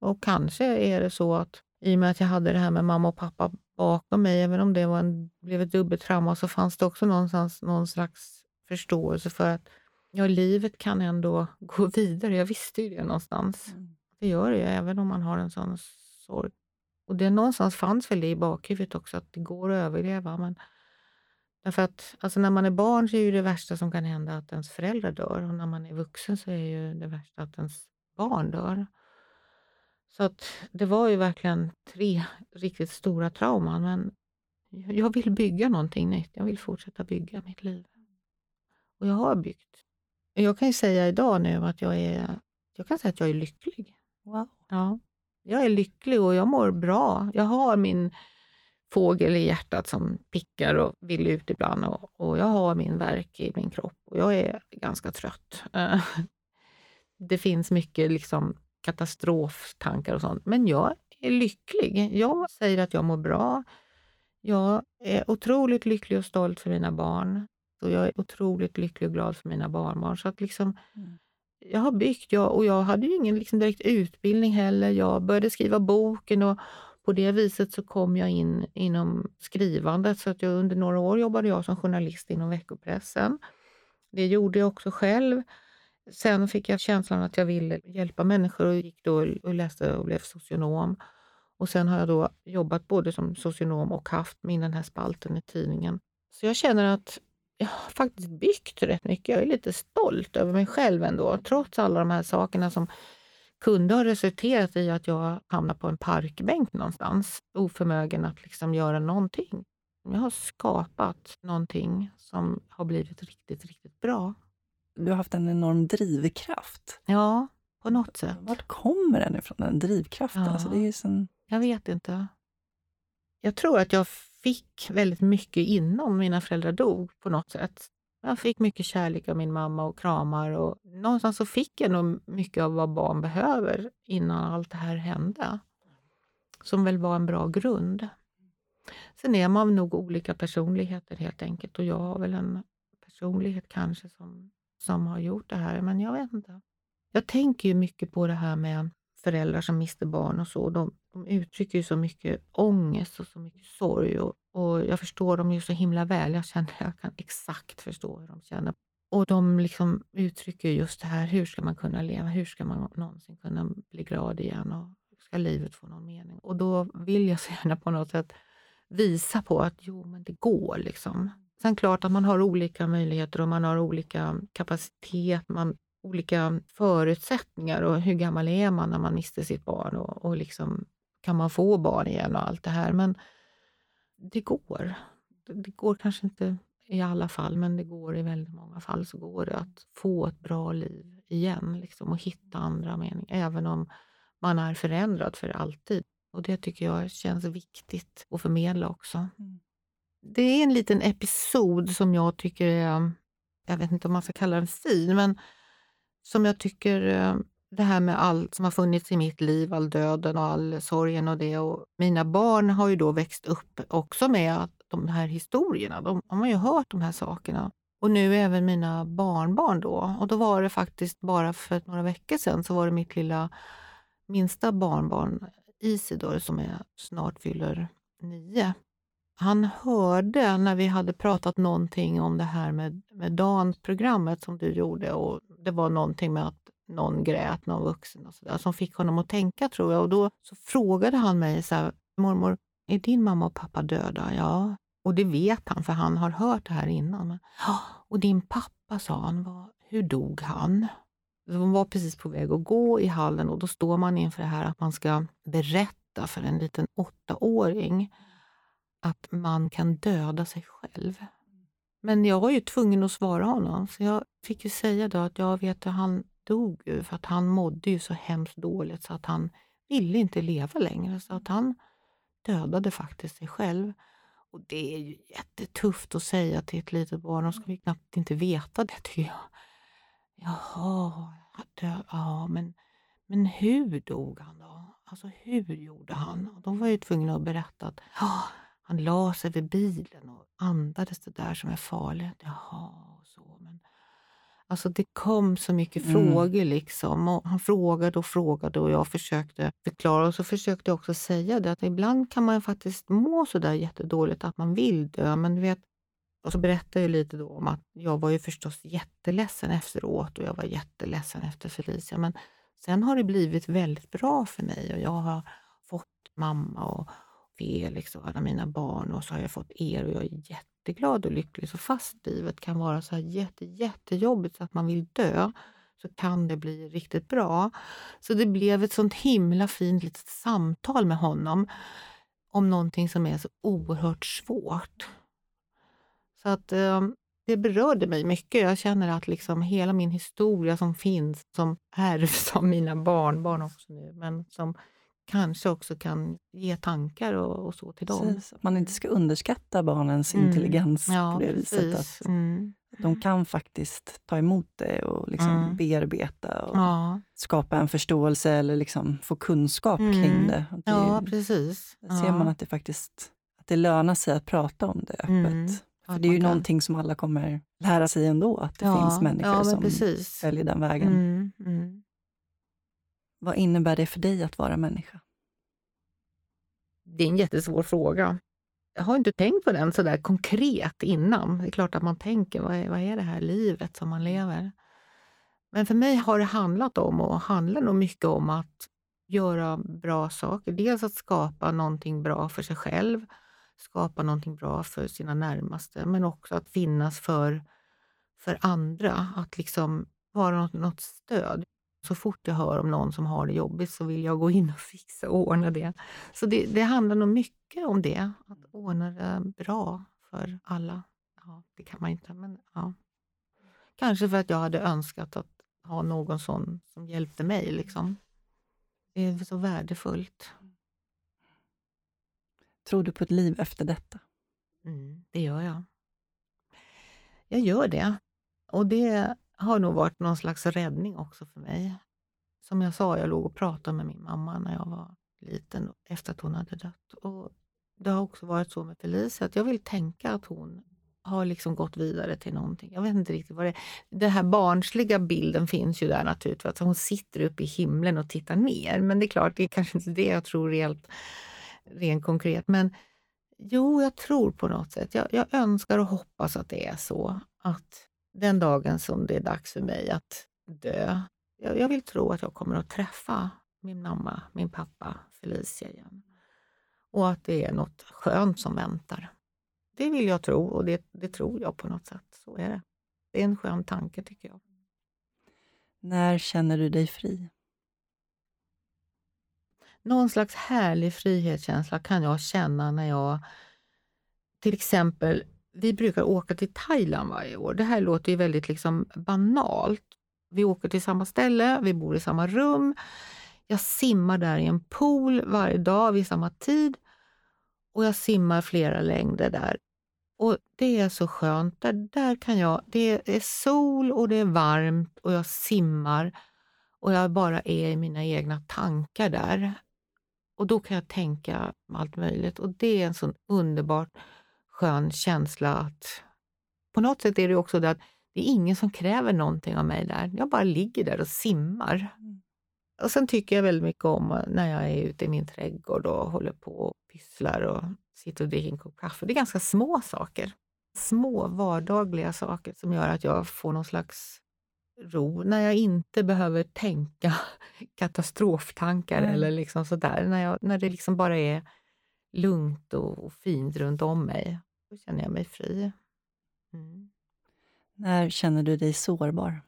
och kanske är det så att i och med att jag hade det här med mamma och pappa bakom mig, även om det var en, blev ett dubbelt trauma, så fanns det också någonstans någon slags förståelse för att ja, livet kan ändå gå vidare. Jag visste ju det någonstans. Mm. Det gör det ju, även om man har en sån sorg. Och det någonstans fanns väl det i bakhuvudet också, att det går att överleva. Men därför att alltså när man är barn så är ju det värsta som kan hända att ens föräldrar dör. Och när man är vuxen så är ju det värsta att ens barn dör. Så att det var ju verkligen tre riktigt stora trauman. Men jag vill bygga någonting nytt. Jag vill fortsätta bygga mitt liv. Och jag har byggt. Jag kan ju säga idag nu att jag är, jag kan säga att jag är lycklig. Wow. Ja, jag är lycklig och jag mår bra. Jag har min fågel i hjärtat som pickar och vill ut ibland och, och jag har min verk i min kropp och jag är ganska trött. Det finns mycket liksom katastroftankar och sånt, men jag är lycklig. Jag säger att jag mår bra. Jag är otroligt lycklig och stolt för mina barn. Och jag är otroligt lycklig och glad för mina barnbarn. Så att liksom, mm jag har byggt jag, och jag hade ju ingen liksom direkt utbildning heller. Jag började skriva boken och på det viset så kom jag in inom skrivandet. Så att jag, under några år jobbade jag som journalist inom veckopressen. Det gjorde jag också själv. Sen fick jag känslan att jag ville hjälpa människor och gick då och läste och blev socionom. Och sen har jag då jobbat både som socionom och haft min den här spalten i tidningen. Så jag känner att jag har faktiskt byggt rätt mycket. Jag är lite stolt över mig själv ändå, trots alla de här sakerna som kunde ha resulterat i att jag hamnade på en parkbänk någonstans, oförmögen att liksom göra någonting. Jag har skapat någonting som har blivit riktigt, riktigt bra. Du har haft en enorm drivkraft. Ja, på något sätt. Vart kommer den ifrån, den drivkraften? Ja, alltså det är sen... Jag vet inte. Jag tror att jag fick väldigt mycket innan mina föräldrar dog på något sätt. Jag fick mycket kärlek av min mamma och kramar och någonstans så fick jag nog mycket av vad barn behöver innan allt det här hände. Som väl var en bra grund. Sen är man nog olika personligheter helt enkelt och jag har väl en personlighet kanske som, som har gjort det här, men jag vet inte. Jag tänker ju mycket på det här med föräldrar som mister barn och så. De, de uttrycker ju så mycket ångest och så mycket sorg och, och jag förstår dem ju så himla väl. Jag känner, jag kan exakt förstå hur de känner. Och de liksom uttrycker just det här, hur ska man kunna leva? Hur ska man någonsin kunna bli glad igen? Och ska livet få någon mening? Och då vill jag så gärna på något sätt visa på att jo, men det går. liksom. Sen klart att man har olika möjligheter och man har olika kapacitet. Man olika förutsättningar och hur gammal är man när man mister sitt barn och, och liksom, kan man få barn igen och allt det här. Men det går. Det går kanske inte i alla fall, men det går i väldigt många fall så går det att få ett bra liv igen liksom, och hitta andra meningar, även om man är förändrad för alltid. Och Det tycker jag känns viktigt att förmedla också. Mm. Det är en liten episod som jag tycker är, jag vet inte om man ska kalla den fin, men som jag tycker, eh, det här med allt som har funnits i mitt liv, all döden och all sorgen och det. Och mina barn har ju då växt upp också med de här historierna. De, de har ju hört de här sakerna. Och nu även mina barnbarn då. Och då var det faktiskt bara för några veckor sedan så var det mitt lilla minsta barnbarn Isidor som är snart fyller nio. Han hörde när vi hade pratat någonting om det här med, med DAN-programmet som du gjorde och det var någonting med att någon grät, någon vuxen och så där, som fick honom att tänka tror jag. Och då så frågade han mig så här, mormor, är din mamma och pappa döda? Ja, och det vet han för han har hört det här innan. Och din pappa, sa han, var, hur dog han? De var precis på väg att gå i hallen och då står man inför det här att man ska berätta för en liten åttaåring att man kan döda sig själv. Men jag var ju tvungen att svara honom, så jag fick ju säga då att jag vet att han dog ju för att han mådde ju så hemskt dåligt så att han ville inte leva längre. Så att han dödade faktiskt sig själv. Och det är ju jättetufft att säga till ett litet barn. De ska ju knappt inte veta det tycker jag. Jaha, dö, ja men, men hur dog han då? Alltså hur gjorde han? Och de var ju tvungna att berätta att han la sig vid bilen och andades det där som är farligt. Jaha, så. Men, alltså det kom så mycket mm. frågor liksom. Och han frågade och frågade och jag försökte förklara. Och så försökte jag också säga det att ibland kan man faktiskt må så där jättedåligt att man vill dö. Men du vet, och så berättade jag lite då om att jag var ju förstås jätteledsen efteråt och jag var jätteledsen efter Felicia. Men sen har det blivit väldigt bra för mig och jag har fått mamma och Felix liksom och alla mina barn och så har jag fått er och jag är jätteglad och lycklig. Så fast livet kan vara så här jätte, jättejobbigt så att man vill dö så kan det bli riktigt bra. Så det blev ett sånt himla fint litet samtal med honom om någonting som är så oerhört svårt. Så att eh, det berörde mig mycket. Jag känner att liksom hela min historia som finns, som ärvs av mina barnbarn också nu, men som kanske också kan ge tankar och, och så till dem. Precis, att man inte ska underskatta barnens mm. intelligens ja, på det precis. viset. Att mm. De kan faktiskt ta emot det och liksom mm. bearbeta och ja. skapa en förståelse eller liksom få kunskap kring mm. det. det ja, precis. Där ser man att det faktiskt att det lönar sig att prata om det öppet. Mm. För det är ju kan. någonting som alla kommer lära sig ändå, att det finns människor som precis. väljer den vägen. Vad innebär det för dig att vara människa? Det är en jättesvår fråga. Jag har inte tänkt på den så där konkret innan. Det är klart att man tänker, vad är, vad är det här livet som man lever? Men för mig har det handlat om, och handlar nog mycket om, att göra bra saker. Dels att skapa någonting bra för sig själv, skapa någonting bra för sina närmaste, men också att finnas för, för andra. Att liksom vara något, något stöd. Så fort jag hör om någon som har det jobbigt så vill jag gå in och fixa och ordna det. Så det, det handlar nog mycket om det, att ordna det bra för alla. Ja, det kan man inte, men ja. Kanske för att jag hade önskat att ha någon sån som hjälpte mig. Liksom. Det är så värdefullt. Tror du på ett liv efter detta? Mm, det gör jag. Jag gör det. Och det har nog varit någon slags räddning också för mig. Som jag sa, jag låg och pratade med min mamma när jag var liten efter att hon hade dött. Och det har också varit så med Felicia att jag vill tänka att hon har liksom gått vidare till någonting. Jag vet inte riktigt vad det är. Den här barnsliga bilden finns ju där naturligtvis. Att hon sitter uppe i himlen och tittar ner. Men det är klart, det är kanske inte det jag tror rent, rent konkret. Men jo, jag tror på något sätt. Jag, jag önskar och hoppas att det är så. Att den dagen som det är dags för mig att dö, jag, jag vill tro att jag kommer att träffa min mamma, min pappa, Felicia igen. Och att det är något skönt som väntar. Det vill jag tro och det, det tror jag på något sätt. Så är det. Det är en skön tanke tycker jag. När känner du dig fri? Någon slags härlig frihetskänsla kan jag känna när jag till exempel vi brukar åka till Thailand varje år. Det här låter ju väldigt liksom banalt. Vi åker till samma ställe, vi bor i samma rum. Jag simmar där i en pool varje dag vid samma tid och jag simmar flera längder där. Och Det är så skönt. Där, där kan jag, det är sol och det är varmt och jag simmar och jag bara är i mina egna tankar där. Och då kan jag tänka allt möjligt och det är en sån underbart skön känsla att på något sätt är det också det att det är ingen som kräver någonting av mig där. Jag bara ligger där och simmar. Mm. Och sen tycker jag väldigt mycket om när jag är ute i min trädgård och håller på och pysslar och sitter och dricker en kopp kaffe. Det är ganska små saker. Små vardagliga saker som gör att jag får någon slags ro. När jag inte behöver tänka katastroftankar mm. eller liksom sådär. När, jag, när det liksom bara är lugnt och, och fint runt om mig. Då känner jag mig fri. Mm. När känner du dig sårbar?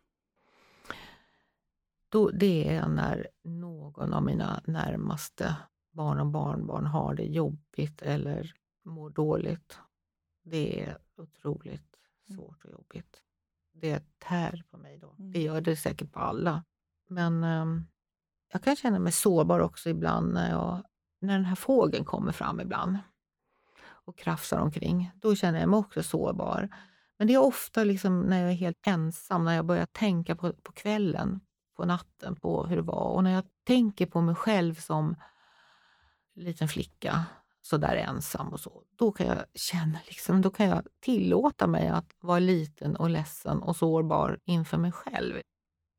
då, det är när någon av mina närmaste barn och barnbarn har det jobbigt eller mår dåligt. Det är otroligt mm. svårt och jobbigt. Det tär på mig då. Det mm. gör det säkert på alla. Men um, jag kan känna mig sårbar också ibland när, jag, när den här fågeln kommer fram ibland och krafsar omkring. Då känner jag mig också sårbar. Men det är ofta liksom när jag är helt ensam, när jag börjar tänka på, på kvällen, på natten, på hur det var. Och när jag tänker på mig själv som liten flicka, så där ensam och så. Då kan jag känna, liksom, då kan jag tillåta mig att vara liten och ledsen och sårbar inför mig själv.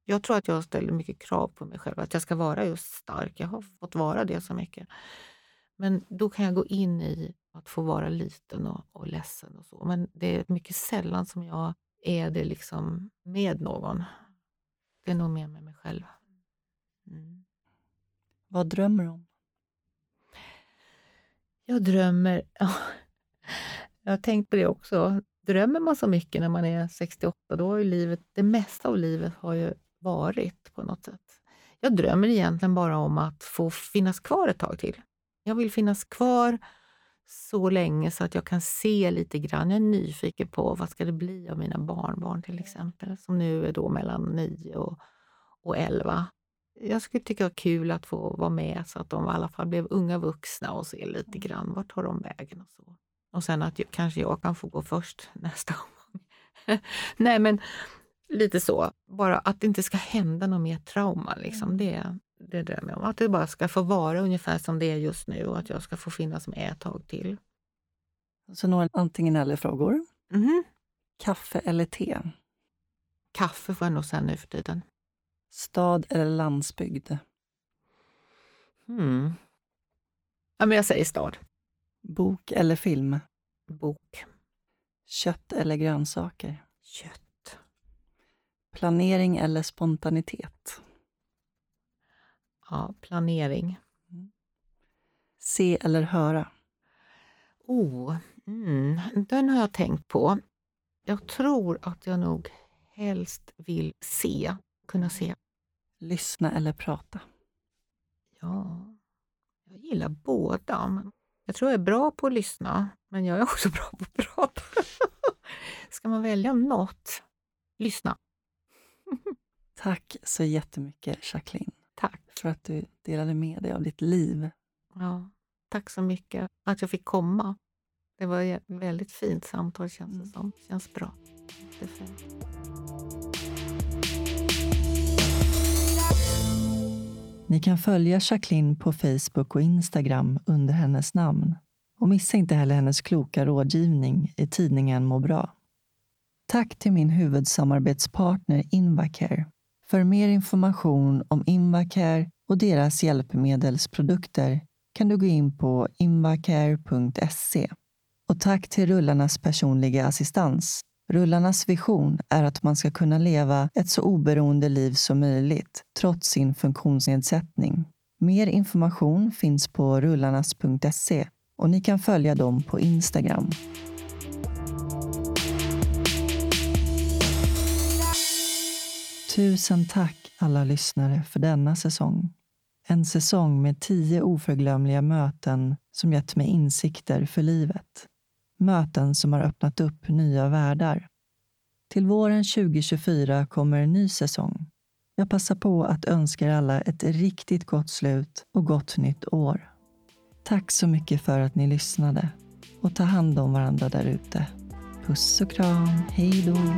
Jag tror att jag ställer mycket krav på mig själv, att jag ska vara just stark. Jag har fått vara det så mycket. Men då kan jag gå in i att få vara liten och, och ledsen och så. Men det är mycket sällan som jag är det liksom med någon. Det är nog mer med mig själv. Mm. Vad drömmer du om? Jag drömmer... jag har tänkt på det också. Drömmer man så mycket när man är 68, då har ju livet, det mesta av livet har ju varit på något sätt. Jag drömmer egentligen bara om att få finnas kvar ett tag till. Jag vill finnas kvar så länge så att jag kan se lite grann. Jag är nyfiken på vad ska det bli av mina barnbarn till exempel, som nu är då mellan 9 och, och 11. Jag skulle tycka det var kul att få vara med så att de i alla fall blev unga vuxna och se lite grann vart tar de vägen och så. Och sen att jag, kanske jag kan få gå först nästa gång. Nej men lite så, bara att det inte ska hända något mer trauma. Liksom. Mm. Det, det drömmer jag om. Att det bara ska få vara ungefär som det är just nu och att jag ska få finnas med ett tag till. Så några antingen eller-frågor. Mm. Kaffe eller te? Kaffe får jag nog säga nu för tiden. Stad eller landsbygd? Hmm. Ja, men jag säger stad. Bok eller film? Bok. Kött eller grönsaker? Kött. Planering eller spontanitet? Ja, planering. Mm. Se eller höra? Oh, mm, den har jag tänkt på. Jag tror att jag nog helst vill se, kunna se. Lyssna eller prata? Ja, jag gillar båda. Jag tror jag är bra på att lyssna, men jag är också bra på att prata. Ska man välja något? Lyssna. Tack så jättemycket, Jacqueline. Tack. För att du delade med dig av ditt liv. Ja, tack så mycket att jag fick komma. Det var ett väldigt fint samtal känns det mm. som. Känns bra. Det. Ni kan följa Jacqueline på Facebook och Instagram under hennes namn. Och missa inte heller hennes kloka rådgivning i tidningen Må bra. Tack till min huvudsamarbetspartner Invacare. För mer information om Invacare och deras hjälpmedelsprodukter kan du gå in på invacare.se. Och tack till Rullarnas personliga assistans Rullarnas vision är att man ska kunna leva ett så oberoende liv som möjligt trots sin funktionsnedsättning. Mer information finns på rullarnas.se och ni kan följa dem på Instagram. Tusen tack alla lyssnare för denna säsong. En säsong med tio oförglömliga möten som gett mig insikter för livet. Möten som har öppnat upp nya världar. Till våren 2024 kommer en ny säsong. Jag passar på att önska er alla ett riktigt gott slut och gott nytt år. Tack så mycket för att ni lyssnade och ta hand om varandra där ute. Puss och kram. Hej då!